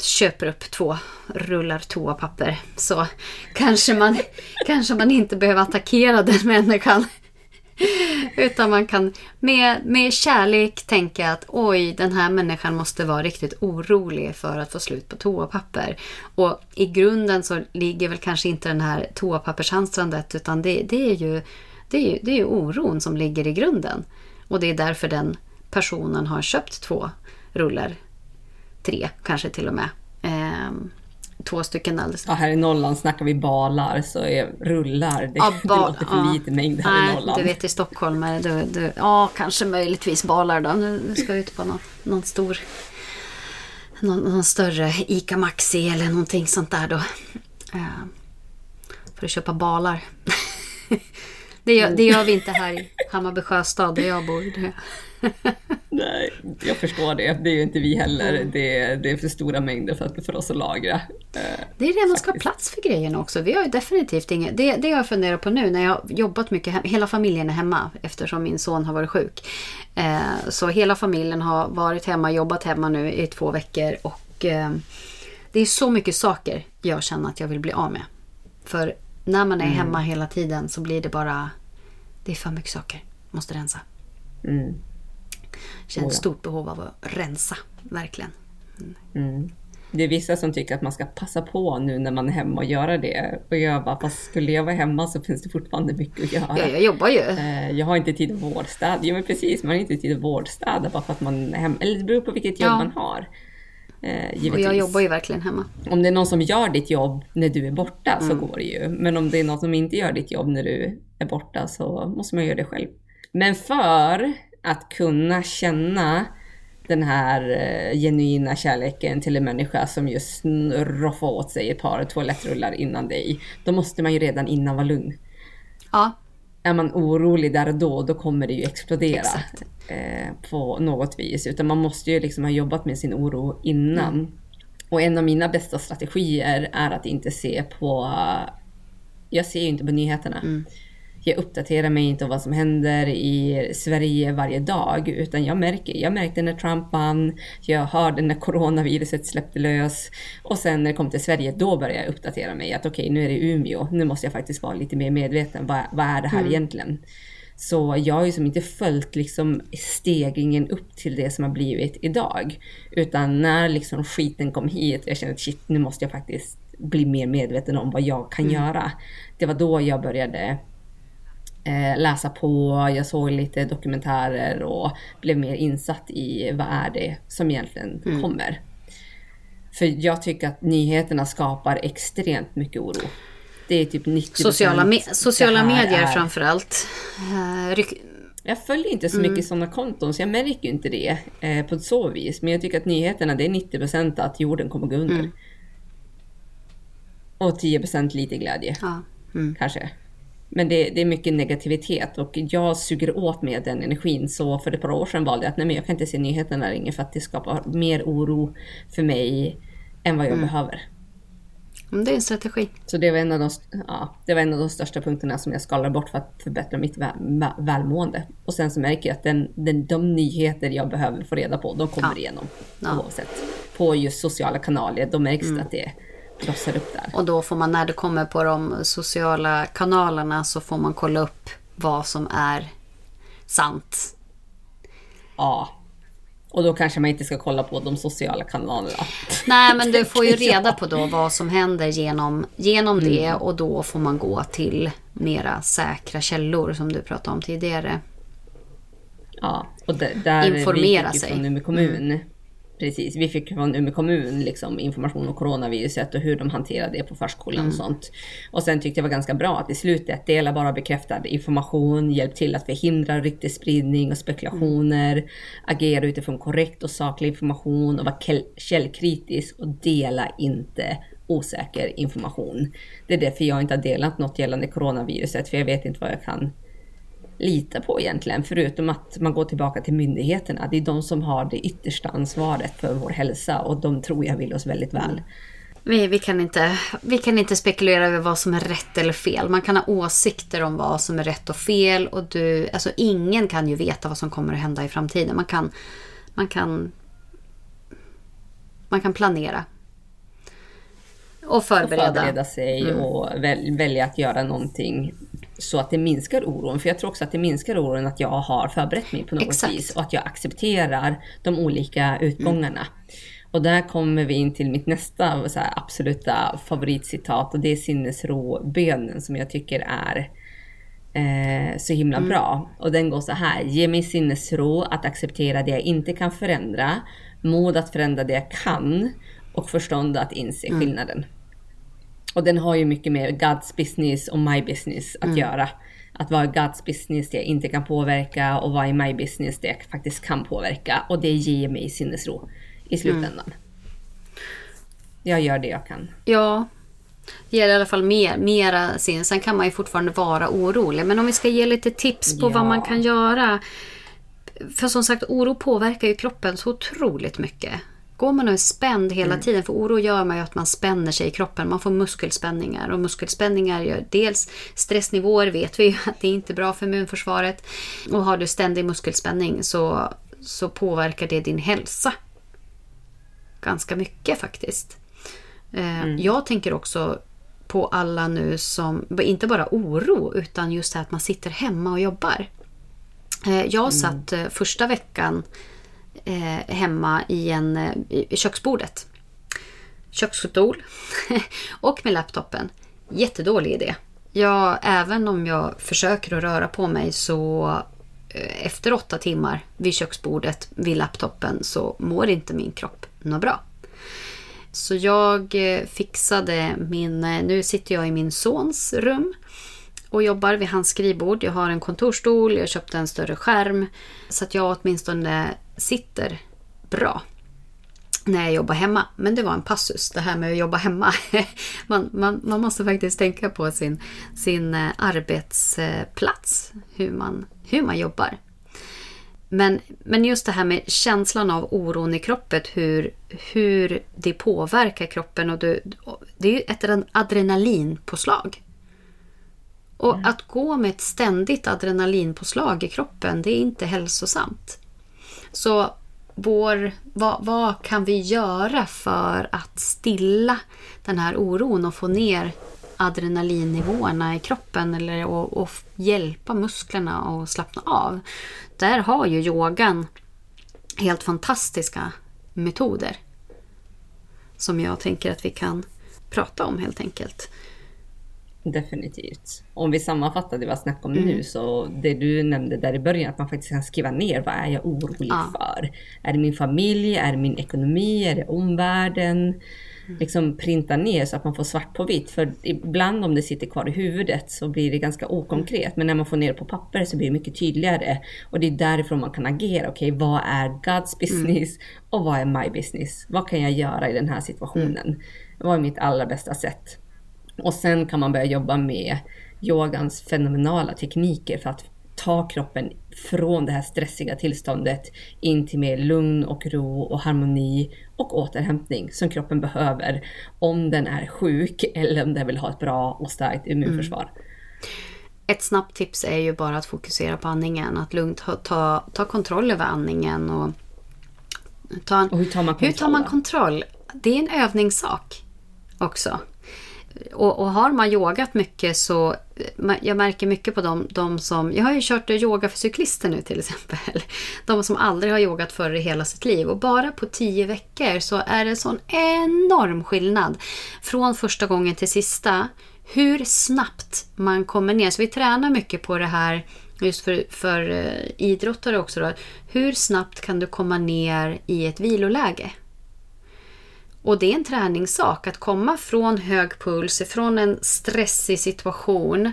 köper upp två rullar toapapper så kanske man, kanske man inte behöver attackera den människan. Utan man kan med, med kärlek tänka att oj, den här människan måste vara riktigt orolig för att få slut på toapapper. Och i grunden så ligger väl kanske inte den här toapappershamstrandet utan det, det, är ju, det, är ju, det är ju oron som ligger i grunden. Och det är därför den personen har köpt två rullar. Tre kanske till och med. Ehm, två stycken alldeles. Ja, här i Norrland snackar vi balar så är rullar, det, ja, ba, det låter för ja. lite mängd här Nej, i Norrland. Du vet i Stockholm, är du, du, ja kanske möjligtvis balar då. Nu ska jag ut på någon, någon stor någon, någon, större ICA Maxi eller någonting sånt där då. Ehm, för att köpa balar. det, gör, det gör vi inte här i Hammarby Sjöstad där jag bor. Nej, jag förstår det. Det är ju inte vi heller. Mm. Det, det, är för stora mängder för, för oss att lagra. Eh, det är det man ska ha plats för grejerna också. Vi har ju definitivt inget. Det, det jag funderar på nu när jag har jobbat mycket, hem, hela familjen är hemma eftersom min son har varit sjuk. Eh, så hela familjen har varit hemma, jobbat hemma nu i två veckor och eh, det är så mycket saker jag känner att jag vill bli av med. För när man är mm. hemma hela tiden så blir det bara, det är för mycket saker. Måste rensa. Mm. Känner ja. stort behov av att rensa, verkligen. Mm. Mm. Det är vissa som tycker att man ska passa på nu när man är hemma och göra det. Och jag bara, fast skulle jag vara hemma så finns det fortfarande mycket att göra. Ja, jag jobbar ju. Eh, jag har inte tid att vårdstäda. Jo men precis, man har inte tid att vårdstäda bara för att man är hemma. Eller det beror på vilket jobb ja. man har. Eh, och jag jobbar ju verkligen hemma. Om det är någon som gör ditt jobb när du är borta mm. så går det ju. Men om det är någon som inte gör ditt jobb när du är borta så måste man göra det själv. Men för att kunna känna den här eh, genuina kärleken till en människa som just roffar åt sig ett par toalettrullar innan dig. Då måste man ju redan innan vara lugn. Ja. Är man orolig där och då, då kommer det ju explodera eh, på något vis. Utan man måste ju liksom ha jobbat med sin oro innan. Mm. Och en av mina bästa strategier är att inte se på... Jag ser ju inte på nyheterna. Mm jag uppdaterar mig inte om vad som händer i Sverige varje dag, utan jag märker, jag märkte när Trump vann, jag hörde när coronaviruset släppte lös och sen när det kom till Sverige, då började jag uppdatera mig att okej, okay, nu är det Umeå, nu måste jag faktiskt vara lite mer medveten, vad, vad är det här mm. egentligen? Så jag har ju som inte följt liksom stegringen upp till det som har blivit idag. Utan när liksom skiten kom hit, jag kände att shit, nu måste jag faktiskt bli mer medveten om vad jag kan mm. göra. Det var då jag började läsa på, jag såg lite dokumentärer och blev mer insatt i vad är det som egentligen mm. kommer. För jag tycker att nyheterna skapar extremt mycket oro. Det är typ 90 Sociala, me sociala medier är... framförallt. Uh, jag följer inte så mycket mm. sådana konton så jag märker inte det eh, på så vis. Men jag tycker att nyheterna det är 90% att jorden kommer gå under. Mm. Och 10 lite glädje. Ja. Mm. Kanske. Men det, det, är mycket negativitet och jag suger åt mig den energin. Så för ett par år sedan valde jag att nej, men jag kan inte se nyheterna längre för att det skapar mer oro för mig än vad jag mm. behöver. Det är en strategi. Så det var, en av de, ja, det var en av de största punkterna som jag skalade bort för att förbättra mitt väl, välmående. Och sen så märker jag att den, den, de nyheter jag behöver få reda på, de kommer ja. igenom. Ja. Oavsett. På just sociala kanaler, då märks mm. det att det är blossar upp där. Och då får man, när det kommer på de sociala kanalerna så får man kolla upp vad som är sant. Ja. Och då kanske man inte ska kolla på de sociala kanalerna. Nej, men du får ju reda på då vad som händer genom, genom mm. det och då får man gå till mera säkra källor som du pratade om tidigare. Ja, och där Informera vi sig. från Umeå kommun mm. Precis, vi fick från Umeå kommun liksom, information om coronaviruset och hur de hanterade det på förskolan mm. och sånt. Och sen tyckte jag det var ganska bra att i slutet dela bara bekräftad information, hjälp till att förhindra ryktesspridning och spekulationer, mm. agera utifrån korrekt och saklig information och vara källkritisk och dela inte osäker information. Det är därför jag inte har delat något gällande coronaviruset, för jag vet inte vad jag kan lita på egentligen, förutom att man går tillbaka till myndigheterna. Det är de som har det yttersta ansvaret för vår hälsa och de tror jag vill oss väldigt väl. Vi, vi, kan inte, vi kan inte spekulera över vad som är rätt eller fel. Man kan ha åsikter om vad som är rätt och fel. Och du, alltså ingen kan ju veta vad som kommer att hända i framtiden. Man kan, man kan, man kan planera. Och förbereda. Och förbereda sig mm. och väl, välja att göra någonting så att det minskar oron. För jag tror också att det minskar oron att jag har förberett mig på något Exakt. vis och att jag accepterar de olika utgångarna. Mm. Och där kommer vi in till mitt nästa så här, absoluta favoritcitat och det är sinnesro-bönen som jag tycker är eh, så himla mm. bra. Och den går så här. Ge mig sinnesro att acceptera det jag inte kan förändra, mod att förändra det jag kan och förstånd att inse mm. Och den har ju mycket med God's business och my business att mm. göra. Att vara God's business det jag inte kan påverka och vara i my business det jag faktiskt kan påverka. Och det ger mig sinnesro i slutändan. Mm. Jag gör det jag kan. Ja, det ger i alla fall mer, mera sin. Sen kan man ju fortfarande vara orolig. Men om vi ska ge lite tips på ja. vad man kan göra. För som sagt, oro påverkar ju kroppen så otroligt mycket. Går man och är spänd hela mm. tiden, för oro gör man ju att man spänner sig i kroppen. Man får muskelspänningar och muskelspänningar gör dels stressnivåer vet vi ju att det är inte är bra för immunförsvaret. Och har du ständig muskelspänning så, så påverkar det din hälsa ganska mycket faktiskt. Eh, mm. Jag tänker också på alla nu som, inte bara oro, utan just det att man sitter hemma och jobbar. Eh, jag mm. satt mm. första veckan Eh, hemma i, en, eh, i köksbordet. Köksstol och med laptopen. Jättedålig idé. Ja, även om jag försöker att röra på mig så eh, efter åtta timmar vid köksbordet vid laptopen så mår inte min kropp något bra. Så jag fixade min... Nu sitter jag i min sons rum och jobbar vid hans skrivbord. Jag har en kontorstol, jag köpte en större skärm så att jag åtminstone sitter bra när jag jobbar hemma. Men det var en passus, det här med att jobba hemma. man, man, man måste faktiskt tänka på sin, sin eh, arbetsplats, hur man, hur man jobbar. Men, men just det här med känslan av oron i kroppen, hur, hur det påverkar kroppen. Och det, det är ju ett adrenalinpåslag. Och mm. att gå med ett ständigt adrenalinpåslag i kroppen, det är inte hälsosamt. Så vår, vad, vad, kan vi göra för att stilla den här oron och få ner adrenalinnivåerna i kroppen eller och, och hjälpa musklerna att slappna av. Där har ju yogan helt fantastiska metoder. Som jag tänker att vi kan prata om helt enkelt. Definitivt. Om vi sammanfattar det vi har snackat om mm. nu så det du nämnde där i början att man faktiskt kan skriva ner vad är jag orolig ja. för? Är det min familj? Är det min ekonomi? Är det omvärlden? liksom printa ner så att man får svart på vitt. För ibland om det sitter kvar i huvudet så blir det ganska okonkret. Men när man får ner det på papper så blir det mycket tydligare. Och det är därifrån man kan agera. Okej, okay, vad är God's business mm. och vad är my business? Vad kan jag göra i den här situationen? Mm. Vad är mitt allra bästa sätt? Och sen kan man börja jobba med yogans fenomenala tekniker för att ta kroppen från det här stressiga tillståndet in till mer lugn och ro och harmoni och återhämtning som kroppen behöver om den är sjuk eller om den vill ha ett bra och starkt immunförsvar. Mm. Ett snabbt tips är ju bara att fokusera på andningen. Att lugnt ta, ta kontroll över andningen. Och, ta en, och hur tar man kontroll? Hur tar man kontroll? Det är en övningssak också. Och, och, har man yogat mycket så, eh, jag märker mycket på dem, de som, jag har ju kört yoga för cyklister nu till exempel. De som aldrig har yogat förr i hela sitt liv. Och bara på tio veckor så är det sån enorm skillnad. Från första gången till sista. Hur snabbt man kommer ner. Så vi tränar mycket på det här just för, för eh, idrottare också. Då. Hur snabbt kan du komma ner i ett viloläge? Och det är en träningssak att komma från hög puls, från en stressig situation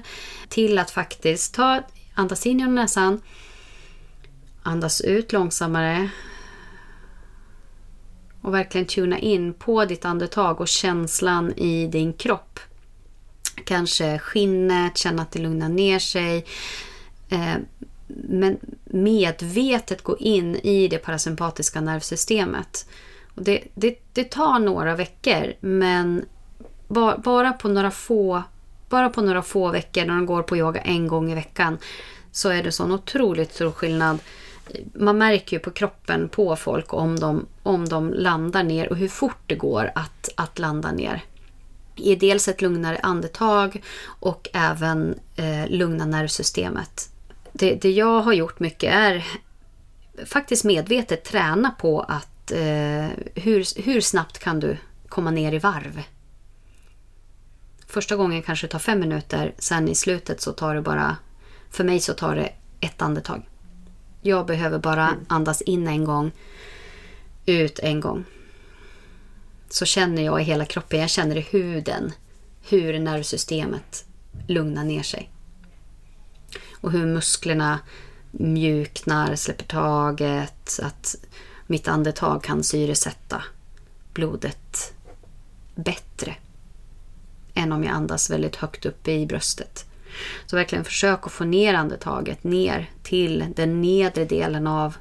till att faktiskt ta, andas in genom näsan, andas ut långsammare och verkligen tuna in på ditt andetag och känslan i din kropp. Kanske skinnet, känna att det lugnar ner sig. Eh, men medvetet gå in i det parasympatiska nervsystemet. Och det, det, det tar några veckor men bara på några få bara på några få veckor när de går på yoga en gång i veckan så är det sån otroligt stor skillnad. Man märker ju på kroppen på folk om de, om de landar ner och hur fort det går att, att landa ner. I dels ett lugnare andetag och även eh, lugna nervsystemet. Det, det jag har gjort mycket är faktiskt medvetet träna på att eh, hur, hur snabbt kan du komma ner i varv? Första gången kanske det tar fem minuter, sen i slutet så tar det bara, för mig så tar det ett andetag. Jag behöver bara mm. andas in en gång, ut en gång. Så känner jag i hela kroppen, jag känner i huden hur nervsystemet lugnar ner sig. Och hur musklerna mjuknar, släpper taget, att mitt andetag kan syresätta blodet bättre än om jag andas väldigt högt uppe i bröstet. Så verkligen försök att få ner andetaget ner till den nedre delen av,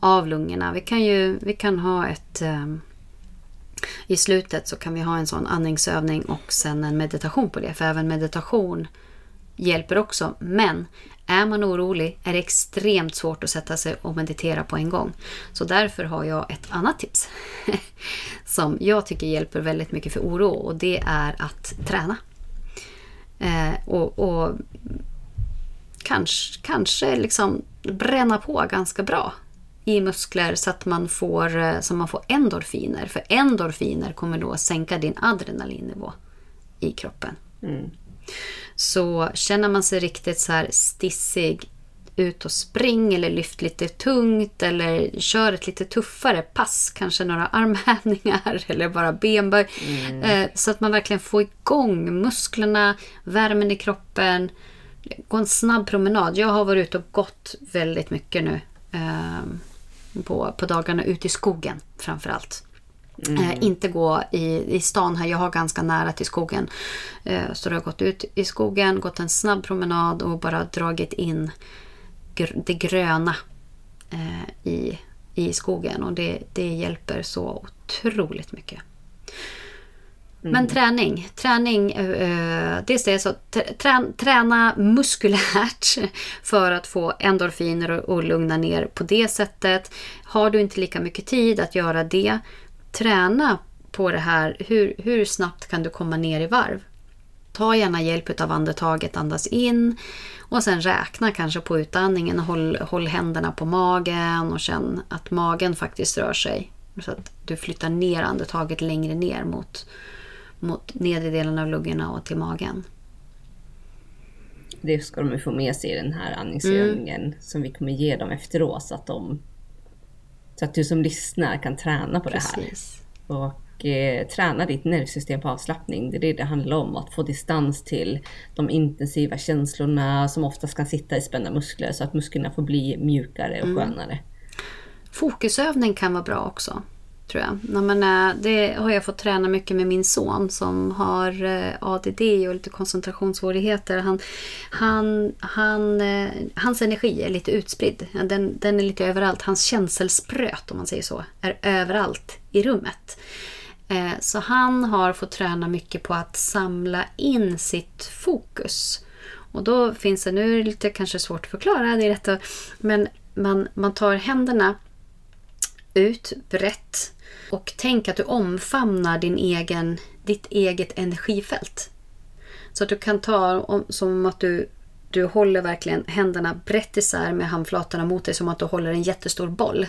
av lungorna. Vi kan ju vi kan ha ett... Um, I slutet så kan vi ha en sån andningsövning och sen en meditation på det. För även meditation hjälper också. Men är man orolig är det extremt svårt att sätta sig och meditera på en gång. Så därför har jag ett annat tips som jag tycker hjälper väldigt mycket för oro och det är att träna. Eh, och, och kanske, kanske liksom bränna på ganska bra i muskler så att man får, eh, så man får endorfiner. För endorfiner kommer då sänka din adrenalinnivå i kroppen. Mm. Så känner man sig riktigt så här stissig, ut och spring eller lyft lite tungt eller kör ett lite tuffare pass. Kanske några armhävningar eller bara benböj. Mm. Eh, så att man verkligen får igång musklerna, värmen i kroppen. Gå en snabb promenad. Jag har varit ute och gått väldigt mycket nu. Eh, på, på dagarna ute i skogen framförallt. Mm. Eh, inte gå i, i stan här. Jag har ganska nära till skogen. Eh, så då har jag gått ut i skogen, gått en snabb promenad och bara dragit in gr det gröna eh, i, i skogen. Och det, det hjälper så otroligt mycket. Mm. Men träning. Träning, eh, det är så, trä, träna muskulärt för att få endorfiner och lugna ner på det sättet. Har du inte lika mycket tid att göra det, träna på det här. Hur, hur snabbt kan du komma ner i varv? Ta gärna hjälp av andetaget, andas in och sen räkna kanske på utandningen. Håll, håll händerna på magen och känn att magen faktiskt rör sig. Så att du flyttar ner andetaget längre ner mot, mot nedre delen av lungorna och till magen. Det ska de få med sig i den här andningsövningen mm. som vi kommer ge dem efteråt. Så att de så att du som lyssnar kan träna på Precis. det här. Och eh, träna ditt nervsystem på avslappning. Det är det det handlar om. Att få distans till de intensiva känslorna som oftast kan sitta i spända muskler. Så att musklerna får bli mjukare och mm. skönare. Fokusövning kan vara bra också tror jag. Men, eh, det har jag fått träna mycket med min son som har eh, ADD och lite koncentrationssvårigheter. Han, han, han, eh, hans energi är lite utspridd. Den, den är lite överallt. Hans känselspröt, om man säger så, är överallt i rummet. Så han har fått träna mycket på att samla in sitt fokus. Och då finns det, nu är det lite kanske svårt att förklara, det är rätt, men man, man tar händerna ut brett och tänk att du omfamnar din egen, ditt eget energifält. Så att du kan ta som att du, du håller verkligen händerna brett isär med handflatorna mot dig som att du håller en jättestor boll.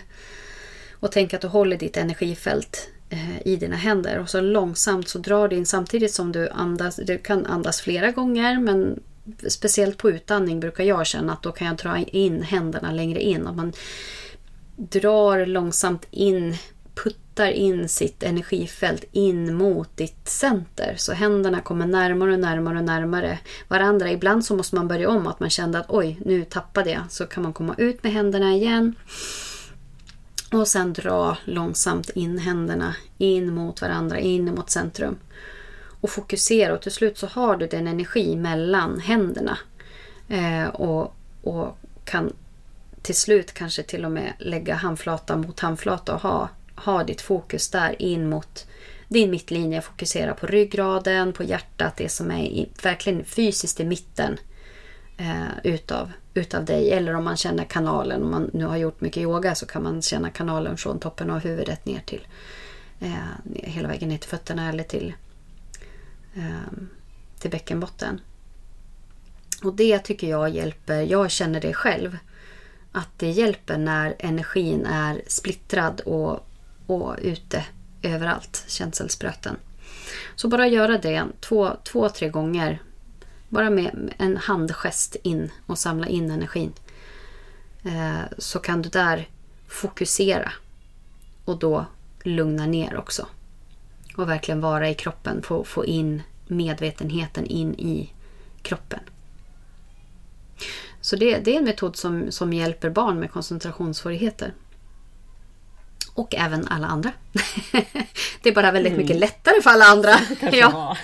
Och tänk att du håller ditt energifält eh, i dina händer och så långsamt så drar du in samtidigt som du andas. Du kan andas flera gånger men speciellt på utandning brukar jag känna att då kan jag dra in händerna längre in. Och man drar långsamt in flyttar in sitt energifält in mot ditt center. Så händerna kommer närmare och närmare och närmare varandra. Ibland så måste man börja om, att man kände att oj, nu tappade jag. Så kan man komma ut med händerna igen. Och sen dra långsamt in händerna in mot varandra, in mot centrum. Och fokusera och till slut så har du den energi mellan händerna. Eh, och, och kan till slut kanske till och med lägga handflata mot handflata och ha, ha ditt fokus där in mot din mittlinje. Fokusera på ryggraden, på hjärtat, det som är i, verkligen fysiskt i mitten eh, utav, utav dig. Eller om man känner kanalen, om man nu har gjort mycket yoga så kan man känna kanalen från toppen av huvudet ner till eh, hela vägen ner till fötterna eller till, eh, till bäckenbotten. Och det tycker jag hjälper. Jag känner det själv. Att det hjälper när energin är splittrad och, och ute överallt, känselspröten. Så bara göra det två, två, tre gånger. Bara med en handgest in och samla in energin. Eh, så kan du där fokusera och då lugna ner också. Och verkligen vara i kroppen, få, få in medvetenheten in i kroppen. Så det, det är en metod som, som hjälper barn med koncentrationssvårigheter. Och även alla andra. det är bara väldigt mm. mycket lättare för alla andra. ja.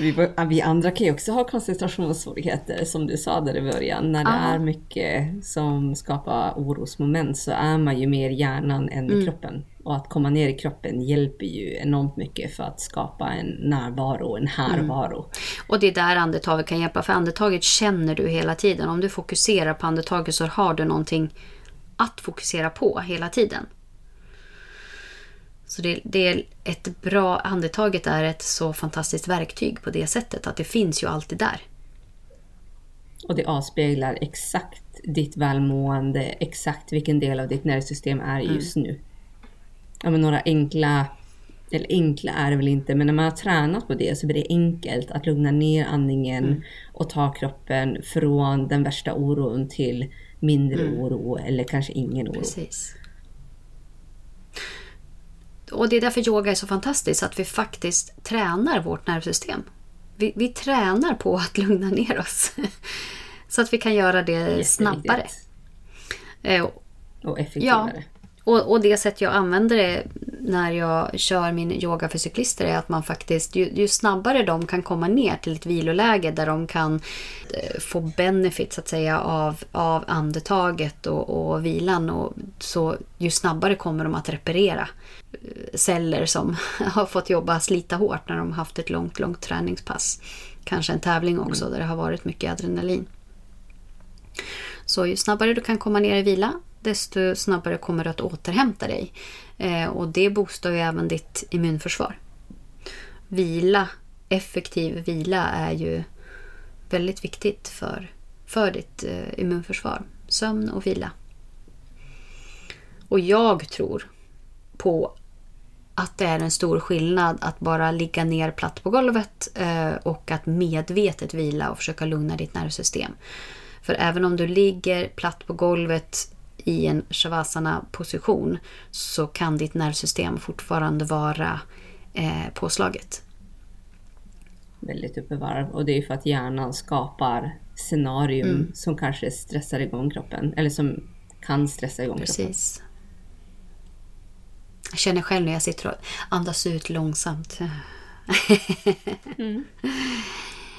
vi, vi, andra kan ju också ha koncentrationssvårigheter som du sa där i början. När det ah. är mycket som skapar orosmoment så är man ju mer hjärnan än mm. kroppen. Och att komma ner i kroppen hjälper ju enormt mycket för att skapa en närvaro, en härvaro. Mm. Och det är där andetaget kan hjälpa, för andetaget känner du hela tiden. Om du fokuserar på andetaget så har du någonting att fokusera på hela tiden. Så det, det, är ett bra, andetaget är ett så fantastiskt verktyg på det sättet att det finns ju alltid där. Och det avspeglar exakt ditt välmående, exakt vilken del av ditt nervsystem är just mm. nu ja, men några enkla, eller enkla är det väl inte, men när man har tränat på det så blir det enkelt att lugna ner andningen mm. och ta kroppen från den värsta oron till mindre mm. oro eller kanske ingen oro. Precis. Och det är därför yoga är så fantastiskt, att vi faktiskt tränar vårt nervsystem. Vi, vi tränar på att lugna ner oss. så att vi kan göra det snabbare. Eh, och effektivare. Ja, och, och det sätt jag använder det när jag kör min yoga för cyklister är att man faktiskt, ju, ju, snabbare de kan komma ner till ett viloläge där de kan eh, få benefit så att säga av, av andetaget och, och vilan. Och så ju snabbare kommer de att reparera eh, celler som har fått jobba slita hårt när de haft ett långt, långt träningspass. Kanske en tävling också mm. där det har varit mycket adrenalin. Så ju snabbare du kan komma ner i vila, desto snabbare kommer du att återhämta dig. Eh, och det boostar ju även ditt immunförsvar. Vila, effektiv vila är ju väldigt viktigt för, för ditt eh, immunförsvar. Sömn och vila. Och jag tror på att det är en stor skillnad att bara ligga ner platt på golvet eh, och att medvetet vila och försöka lugna ditt nervsystem. För även om du ligger platt på golvet i en shavasana-position så kan ditt nervsystem fortfarande vara eh, påslaget. Väldigt uppe varv och det är för att hjärnan skapar scenarium mm. som kanske stressar igång kroppen eller som kan stressa igång Precis. kroppen. Jag känner själv när jag sitter och andas ut långsamt. mm.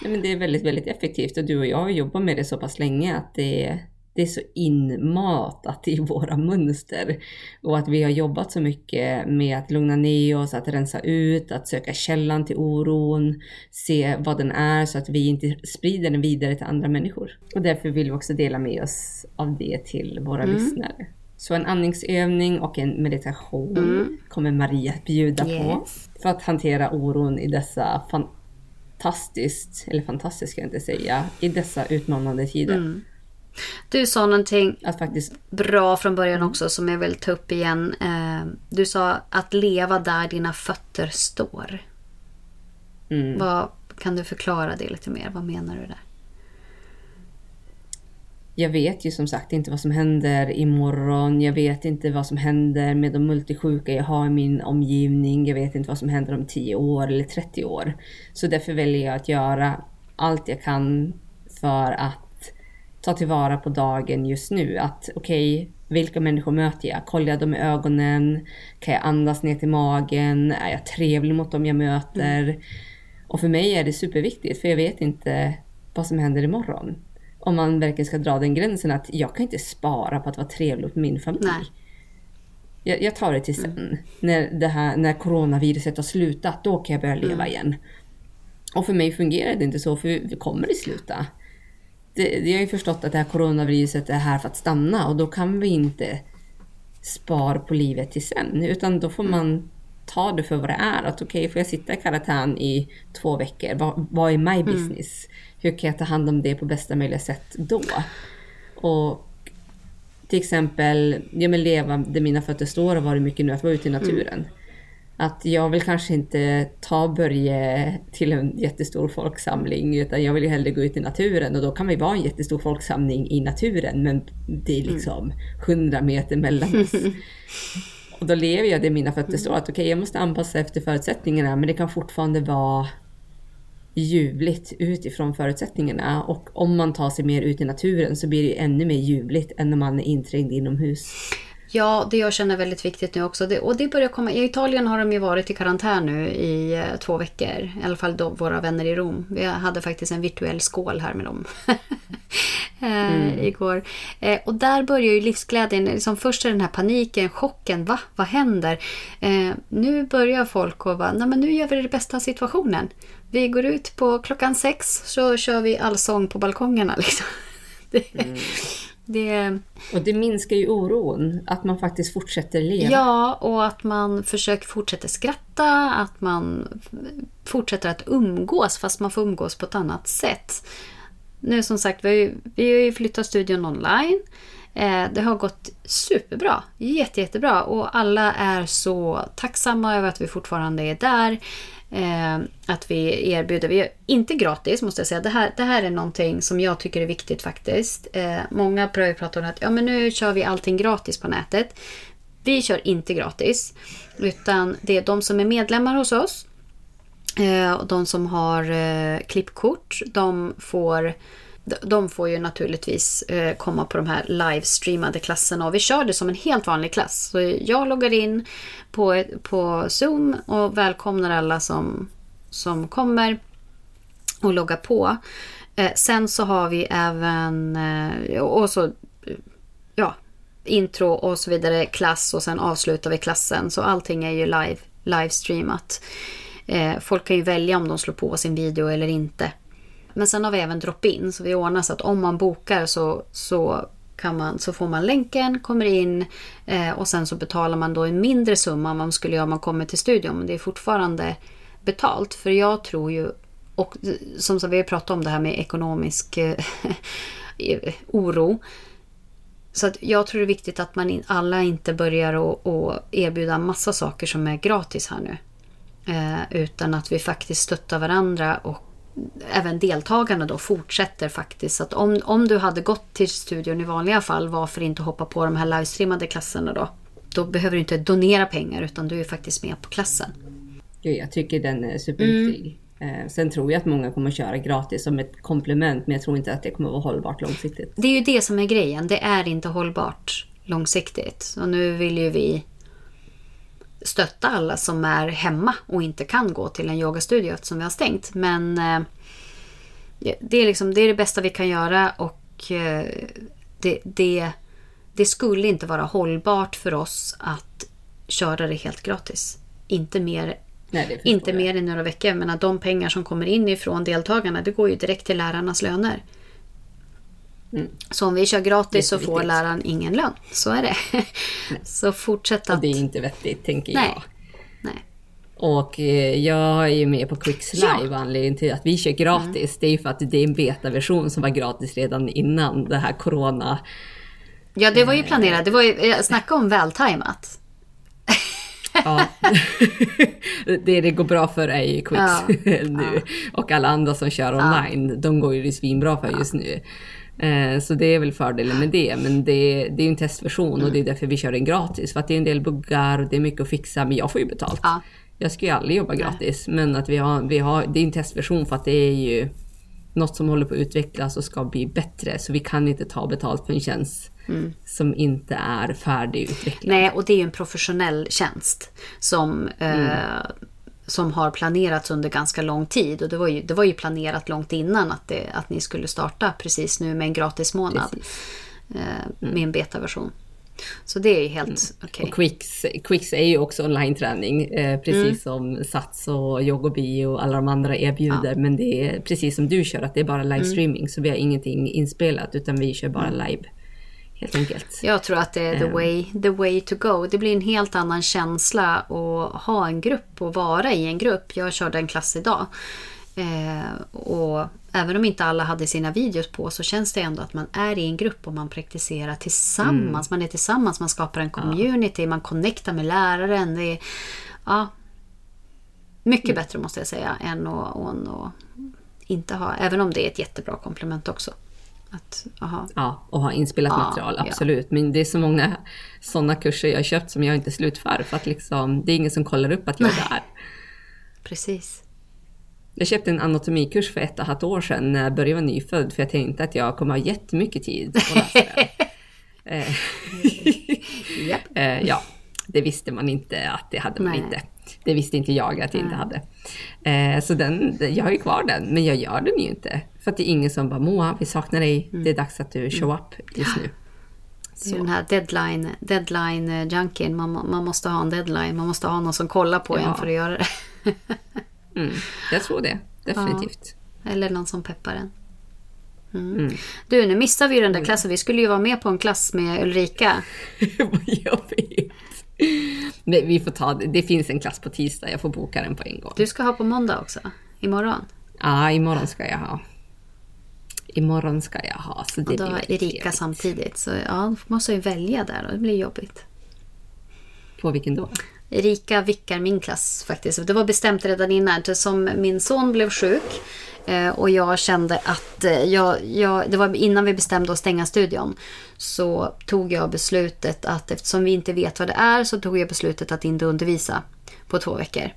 Ja, men det är väldigt, väldigt effektivt och du och jag har jobbat med det så pass länge att det, det är så inmatat i våra mönster. Och att vi har jobbat så mycket med att lugna ner oss, att rensa ut, att söka källan till oron, se vad den är så att vi inte sprider den vidare till andra människor. Och därför vill vi också dela med oss av det till våra mm. lyssnare. Så en andningsövning och en meditation mm. kommer Maria att bjuda yes. på för att hantera oron i dessa fantastiskt, eller fantastiskt ska jag inte säga, i dessa utmanande tider. Mm. Du sa någonting att faktiskt... bra från början också som jag vill ta upp igen. Eh, du sa att leva där dina fötter står. Mm. Vad, kan du förklara det lite mer? Vad menar du där? Jag vet ju som sagt inte vad som händer imorgon. Jag vet inte vad som händer med de multisjuka jag har i min omgivning. Jag vet inte vad som händer om 10 år eller 30 år. Så därför väljer jag att göra allt jag kan för att ta tillvara på dagen just nu. Att okej, okay, vilka människor möter jag? Kollar jag dem i ögonen? Kan jag andas ner till magen? Är jag trevlig mot dem jag möter? Mm. Och för mig är det superviktigt, för jag vet inte vad som händer imorgon. Om man verkligen ska dra den gränsen att jag kan inte spara på att vara trevlig mot min familj. Nej. Jag, jag tar det till sen. Mm. När, det här, när coronaviruset har slutat, då kan jag börja leva mm. igen. Och för mig fungerar det inte så, för vi kommer det sluta. Det, jag har ju förstått att det här coronaviruset är här för att stanna och då kan vi inte spara på livet till sen, utan då får man ta det för vad det är. Att okej, okay, får jag sitta i karantän i två veckor? Vad, vad är my mm. business? Mm. Hur kan jag ta hand om det på bästa möjliga sätt då? Och till exempel, ja men leva där mina fötter står och varit mycket nu, att vara ute i naturen. Mm. Att jag vill kanske inte ta Börje till en jättestor folksamling utan jag vill ju hellre gå ut i naturen och då kan vi vara en jättestor folksamling i naturen men det är liksom hundra meter mellan oss. Och då lever jag där mina fötter står. Att okej, okay, jag måste anpassa efter förutsättningarna men det kan fortfarande vara ljuvligt utifrån förutsättningarna. Och om man tar sig mer ut i naturen så blir det ännu mer ljuvligt än när man är inträngd inomhus. Ja, det jag känner är väldigt viktigt nu också. Det, och det börjar komma. I Italien har de ju varit i karantän nu i eh, två veckor. I alla fall då, våra vänner i Rom. Vi hade faktiskt en virtuell skål här med dem. Eh, mm. igår. Eh, och där börjar ju livsglädjen. Liksom först är den här paniken, chocken. Va? Vad händer? Nu börjar folk och bara, nej men nu gör vi det bästa av situationen. Vi går ut på klockan sex så kör vi allsång på balkongerna. Liksom. Det, mm. Det... Och det minskar ju oron, att man faktiskt fortsätter leva. Ja, och att man försöker fortsätta skratta, att man fortsätter att umgås fast man får umgås på ett annat sätt. Nu som sagt, vi har ju, vi har ju flyttat studion online. Eh, det har gått superbra, jätte, jättebra och alla är så tacksamma över att vi fortfarande är där. Eh, att vi erbjuder, vi är inte gratis måste jag säga. Det här, det här är någonting som jag tycker är viktigt faktiskt. Eh, många börjar prata om att ja, men nu kör vi allting gratis på nätet. Vi kör inte gratis. Utan det är de som är medlemmar hos oss. Eh, och de som har eh, klippkort. De får de får ju naturligtvis eh, komma på de här livestreamade klasserna och vi kör det som en helt vanlig klass. Så jag loggar in på, på Zoom och välkomnar alla som, som kommer och loggar på. Eh, sen så har vi även eh, och så ja, intro och så vidare, klass och sen avslutar vi klassen. Så allting är ju live, livestreamat. folk kan ju välja om de slår på sin video eller inte. Men sen har vi även drop-in, så vi ordnar så att om man bokar så, så, kan man, så får man länken, kommer in eh, och sen så betalar man då en mindre summa än vad man skulle göra om man kommer till studion. Men det är fortfarande betalt. För jag tror ju, och som sagt vi har pratat om det här med ekonomisk eh, oro. Så att jag tror det är viktigt att man alla inte börjar att erbjuda massa saker som är gratis här nu. Eh, utan att vi faktiskt stöttar varandra och även deltagarna då fortsätter faktiskt. Så att om, om du hade gått till studion i vanliga fall, varför inte hoppa på de här livestreamade klasserna då? Då behöver du inte donera pengar utan du är faktiskt med på klassen. jag tycker den är superviktig. Mm. Sen tror jag att många kommer köra gratis som ett komplement men jag tror inte att det kommer vara hållbart långsiktigt. Det är ju det som är grejen. Det är inte hållbart långsiktigt. Och nu vill ju vi stötta alla som är hemma och inte kan gå till en yogastudio eftersom vi har stängt. Men eh, det, är liksom, det är det bästa vi kan göra och eh, det, det, det skulle inte vara hållbart för oss att köra det helt gratis. Inte mer Nej, inte mer än några veckor. Men de pengar som kommer in ifrån deltagarna det går ju direkt till lärarnas löner. Mm. Så om vi kör gratis så får läraren ingen lön. Så är det. så fortsätt att... Och det är inte vettigt, tänker Nej. jag. Nej. Och eh, jag är ju med på Quicks Live. Ja. Anledningen till att vi kör gratis, mm. det är ju för att det är en betaversion som var gratis redan innan det här corona. Ja, det var ju planerat. Det var ju, snacka om vältajmat. Ja. det det går bra för är ju Quicks ja. nu. Och alla andra som kör online, de går ju det svinbra för just nu. Eh, så det är väl fördelen med det. Men det, det är en testversion och det är därför vi kör den gratis. För att det är en del buggar, det är mycket att fixa, men jag får ju betalt. Ja. Jag ska ju aldrig jobba gratis. Nej. Men att vi har, vi har, det är en testversion för att det är ju något som håller på att utvecklas och ska bli bättre. Så vi kan inte ta betalt för en tjänst mm. som inte är färdigutvecklad. Nej, och det är ju en professionell tjänst som, mm. eh, som har planerats under ganska lång tid. Och det var ju, det var ju planerat långt innan att, det, att ni skulle starta precis nu med en gratis månad. Eh, med en betaversion. Så det är helt mm. okej. Okay. Quicks, Quicks är ju också online-träning, eh, precis mm. som Sats och Yogobi och alla de andra erbjuder. Ja. Men det är precis som du kör, att det är bara livestreaming. Mm. Så vi har ingenting inspelat, utan vi kör bara mm. live. Helt enkelt. Jag tror att det är the ehm. way, the way to go. Det blir en helt annan känsla att ha en grupp och vara i en grupp. Jag körde en klass idag. Eh, och även om inte alla hade sina videos på så känns det ändå att man är i en grupp och man praktiserar tillsammans. Mm. Man är tillsammans, man skapar en community, ja. man connectar med läraren. Det är, ja, mycket mm. bättre måste jag säga än att, än att inte ha, även om det är ett jättebra komplement också. Att, ja, och ha inspelat ja, material, absolut. Ja. Men det är så många sådana kurser jag köpt som jag inte slutför för att liksom, det är ingen som kollar upp att jag är där. Precis. Jag köpte en anatomikurs för ett och ett halvt år sedan när Börje var nyfödd för jag tänkte att jag kommer ha jättemycket tid att läsa den. yep. Eh, ja, det visste man inte att det hade man Nej. inte. Det visste inte jag att jag inte hade. Eh, så den, jag har ju kvar den, men jag gör den ju inte. För att det är ingen som bara Moa, vi saknar dig. Mm. Det är dags att du show up just nu. Är den här deadline, deadline eh, junkien. Man, man måste ha en deadline. Man måste ha någon som kollar på ja. en för att göra det. Mm, jag tror det, definitivt. Ja, eller någon som peppar en. Mm. Mm. Du, nu missar vi den där klassen. Vi skulle ju vara med på en klass med Ulrika. jag vet. Men vi får ta det. Det finns en klass på tisdag. Jag får boka den på en gång. Du ska ha på måndag också? Imorgon? Ja, imorgon ska jag ha. Imorgon ska jag ha. Så det och då blir Erika trevligt. samtidigt. Så ja, måste jag välja där och det blir jobbigt. På vilken då? Erika vickar min klass faktiskt. Det var bestämt redan innan. Som min son blev sjuk eh, och jag kände att eh, jag, jag, det var innan vi bestämde att stänga studion. Så tog jag beslutet att eftersom vi inte vet vad det är så tog jag beslutet att inte undervisa på två veckor.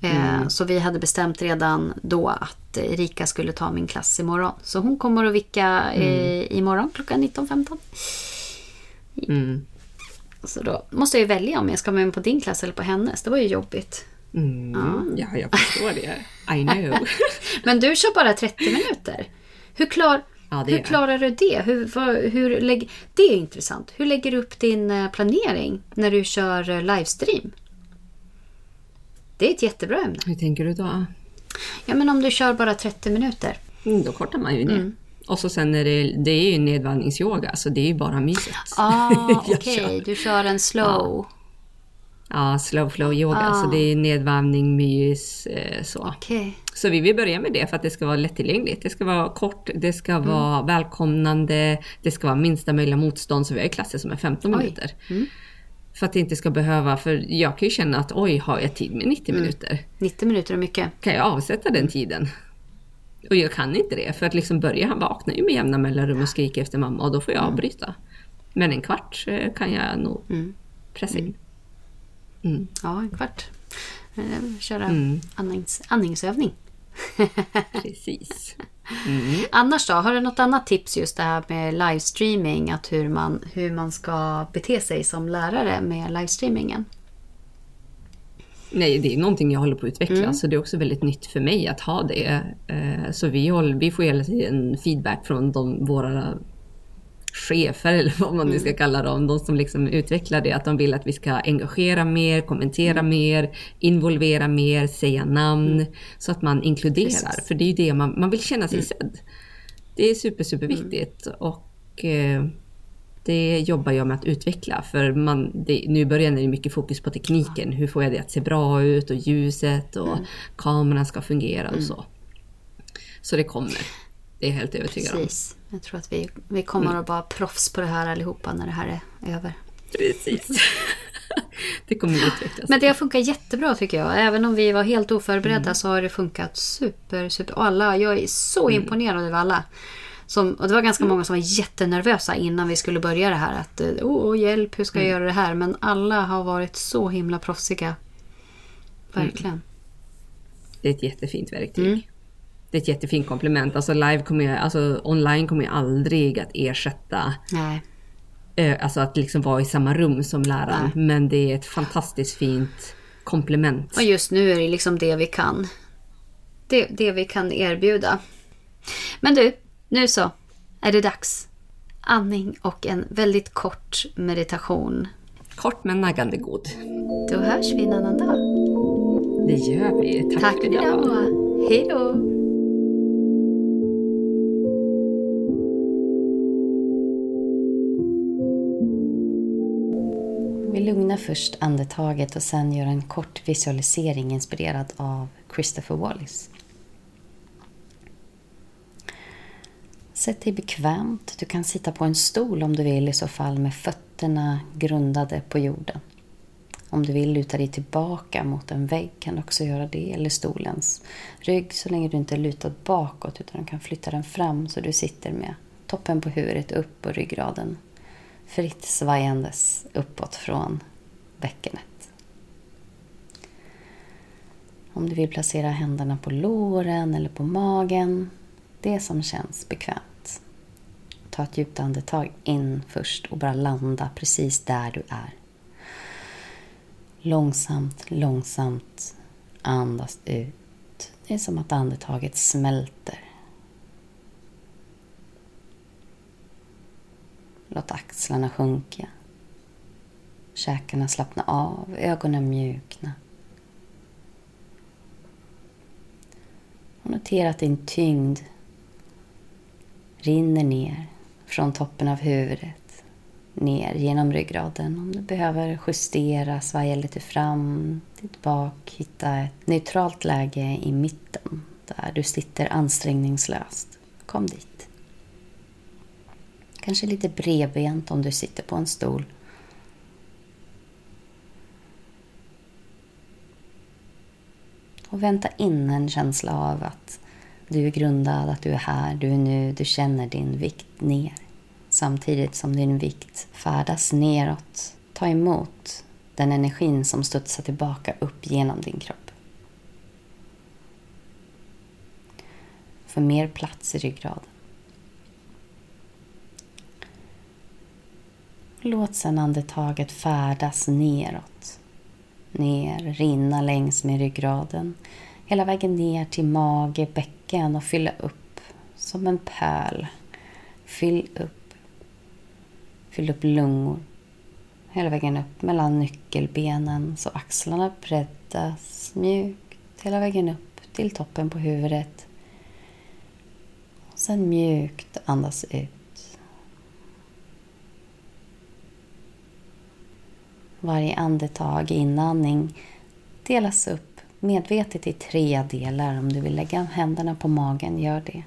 Eh, mm. Så vi hade bestämt redan då att Erika skulle ta min klass imorgon. Så hon kommer att vicka mm. imorgon klockan 19.15. Mm. Så då måste jag ju välja om jag ska med på din klass eller på hennes. Det var ju jobbigt. Mm, ja. ja, jag förstår det. I know. Men du kör bara 30 minuter. Hur, klar, ja, hur klarar du det? Hur, för, hur lägg, det är intressant. Hur lägger du upp din eh, planering när du kör eh, livestream? Det är ett jättebra ämne. Hur tänker du då? Ja, men om du kör bara 30 minuter. Mm, då kortar man ju ner. Mm. Och så sen är det, det är ju nedvandringsyoga, så det är ju bara myset. Ah, okej. Okay. Du kör en slow. Ja. Ja, slow flow yoga. Ah. Så det är nedvarvning, mys, eh, så. Okay. Så vi vill börja med det för att det ska vara lättillgängligt. Det ska vara kort, det ska mm. vara välkomnande, det ska vara minsta möjliga motstånd. Så vi har klasser som är 15 oj. minuter. Mm. För att det inte ska behöva, för jag kan ju känna att oj, har jag tid med 90 mm. minuter? 90 minuter är mycket. Kan jag avsätta den tiden? Och jag kan inte det, för att liksom börja, han vaknar ju med jämna mellanrum och skriker efter mamma och då får jag mm. avbryta. Men en kvart eh, kan jag nog mm. pressa in. Mm. mm. Ja, en kvart. Eh, köra mm. andnings, andningsövning. Precis. Mm. Annars då, har du något annat tips just det här med livestreaming? Att hur man, hur man ska bete sig som lärare med livestreamingen? Nej, det är någonting jag håller på att utveckla, mm. så det är också väldigt nytt för mig att ha det. Eh, så vi, håller, vi får hela tiden feedback från de, våra chefer, eller vad man nu ska mm. kalla dem, de som liksom utvecklar det, att de vill att vi ska engagera mer, kommentera mm. mer, involvera mer, säga namn, mm. så att man inkluderar. Precis. För det är ju det man, man vill känna sig mm. sedd. Det är super, super viktigt. Mm. Och eh, det jobbar jag med att utveckla. För man, det, nu börjar det mycket fokus på tekniken. Hur får jag det att se bra ut och ljuset och mm. kameran ska fungera och mm. så. Så det kommer. Det är jag helt övertygad Precis. om. Jag tror att vi, vi kommer mm. att vara proffs på det här allihopa när det här är över. Precis. det kommer att utvecklas. Men det har funkat jättebra tycker jag. Även om vi var helt oförberedda mm. så har det funkat super, super. Och alla, jag är så mm. imponerad över alla. Som, och det var ganska många som var jättenervösa innan vi skulle börja det här. Att, oh, hjälp, hur ska jag mm. göra det här? Men alla har varit så himla proffsiga. Verkligen. Mm. Det är ett jättefint verktyg. Mm. Det är ett jättefint komplement. Alltså live kommer jag, alltså online kommer jag aldrig att ersätta Nej. alltså att liksom vara i samma rum som läraren. Nej. Men det är ett fantastiskt fint komplement. Och just nu är det liksom det vi kan. Det, det vi kan erbjuda. Men du, nu så är det dags. Andning och en väldigt kort meditation. Kort men naggande god. Då hörs vi en annan dag. Det gör vi. Tack, Tack för idag. Hej då. Vi lugnar först andetaget och sen gör en kort visualisering inspirerad av Christopher Wallis. Sätt dig bekvämt. Du kan sitta på en stol om du vill i så fall med fötterna grundade på jorden. Om du vill luta dig tillbaka mot en vägg kan du också göra det, eller stolens rygg så länge du inte är lutad bakåt utan du kan flytta den fram så du sitter med toppen på huvudet upp och ryggraden fritt svajandes uppåt från bäckenet. Om du vill placera händerna på låren eller på magen, det som känns bekvämt. Ta ett djupt andetag in först och bara landa precis där du är. Långsamt, långsamt andas ut. Det är som att andetaget smälter. Låt axlarna sjunka. Käkarna slappna av, ögonen mjukna. Och notera att din tyngd rinner ner från toppen av huvudet ner genom ryggraden. Om du behöver justera, svaja lite fram, bak, hitta ett neutralt läge i mitten där du sitter ansträngningslöst. Kom dit. Kanske lite bredbent om du sitter på en stol. Och vänta in en känsla av att du är grundad, att du är här, du är nu, du känner din vikt ner samtidigt som din vikt färdas neråt. Ta emot den energin som studsar tillbaka upp genom din kropp. För mer plats i ryggraden. Låt sedan andetaget färdas neråt. Ner, rinna längs med ryggraden. Hela vägen ner till mage, bäcken och fylla upp som en pöl. Fyll upp Fyll upp lungor. Hela vägen upp mellan nyckelbenen så axlarna breddas mjukt hela vägen upp till toppen på huvudet. Och sen mjukt andas ut. Varje andetag, inandning, delas upp medvetet i tre delar. Om du vill lägga händerna på magen, gör det.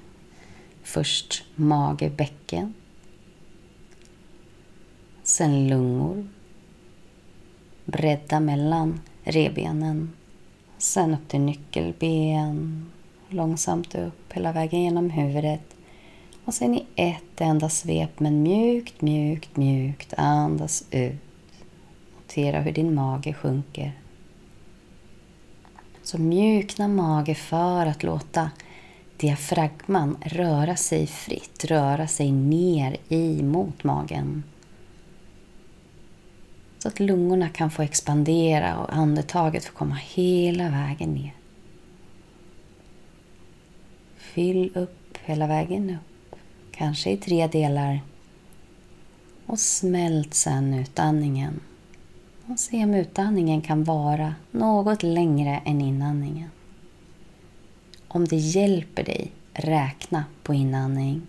Först mage, bäcken sen lungor. Bredda mellan rebenen. Sen upp till nyckelben. Långsamt upp hela vägen genom huvudet. Och sen i ett enda svep, men mjukt, mjukt, mjukt andas ut. Notera hur din mage sjunker. Så mjukna mage för att låta diafragman röra sig fritt, röra sig ner i mot magen. Så att lungorna kan få expandera och andetaget får komma hela vägen ner. Fyll upp hela vägen upp, kanske i tre delar. Och smält sen utandningen. Och se om utandningen kan vara något längre än inandningen. Om det hjälper dig, räkna på inandning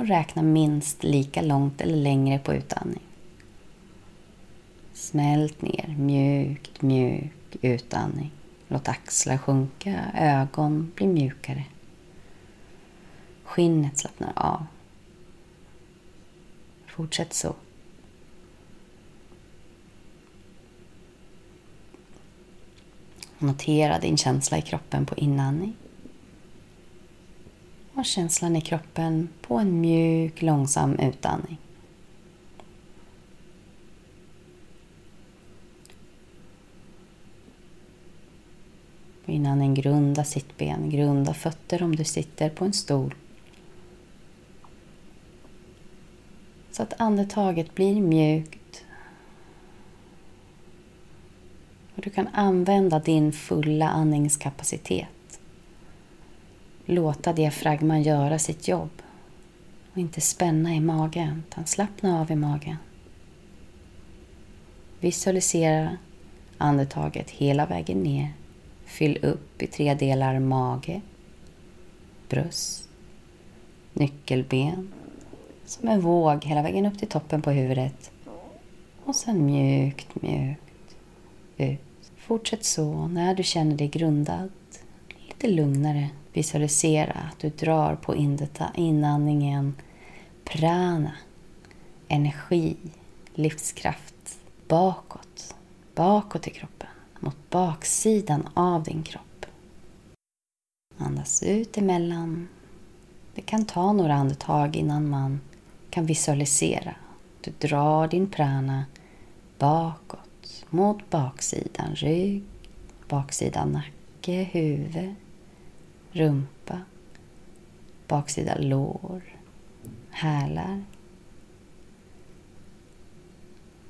och räkna minst lika långt eller längre på utandning. Smält ner, mjukt, mjuk utandning. Låt axlar sjunka, ögon bli mjukare. Skinnet slappnar av. Fortsätt så. Notera din känsla i kroppen på inandning och känslan i kroppen på en mjuk, långsam utandning. På inandning grunda sittben, grunda fötter om du sitter på en stol. så att andetaget blir mjukt. Och du kan använda din fulla andningskapacitet. Låta diafragman göra sitt jobb och inte spänna i magen, utan slappna av i magen. Visualisera andetaget hela vägen ner. Fyll upp i tre delar mage, bröst, nyckelben. Som en våg hela vägen upp till toppen på huvudet. Och sen mjukt, mjukt ut. Fortsätt så när du känner dig grundad. Lite lugnare. Visualisera att du drar på inandningen prana, energi, livskraft bakåt, bakåt i kroppen, mot baksidan av din kropp. Andas ut emellan. Det kan ta några andetag innan man kan visualisera. Du drar din prana bakåt mot baksidan rygg, baksidan nacke, huvud, rumpa, baksida lår, hälar,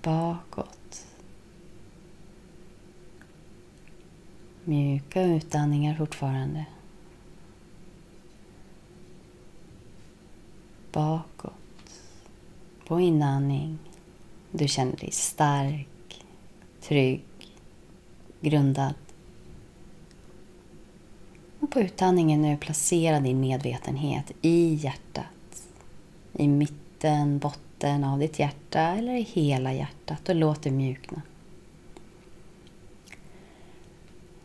bakåt. Mjuka utandningar fortfarande. Bakåt. På inandning. Du känner dig stark, trygg, grundad. Och på utandningen nu placera din medvetenhet i hjärtat. I mitten, botten av ditt hjärta eller i hela hjärtat och låt det mjukna.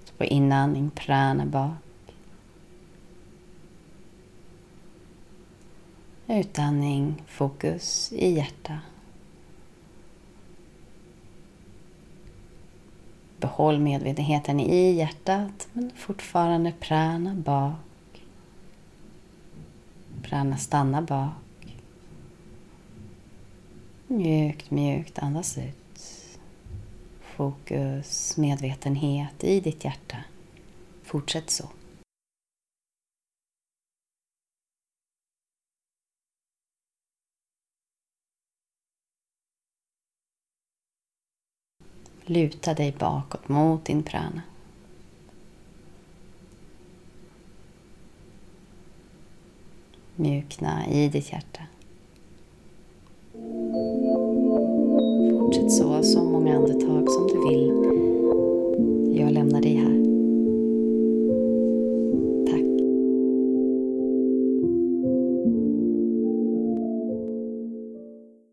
Så på inandning, prana bak. Utandning, fokus i hjärtat. Behåll medvetenheten i hjärtat men fortfarande prana bak. Prana stanna bak. Mjukt, mjukt andas ut. Fokus, medvetenhet i ditt hjärta. Fortsätt så. Luta dig bakåt mot din prana. Mjukna i ditt hjärta. Fortsätt så, så många andetag som du vill. Jag lämnar dig här.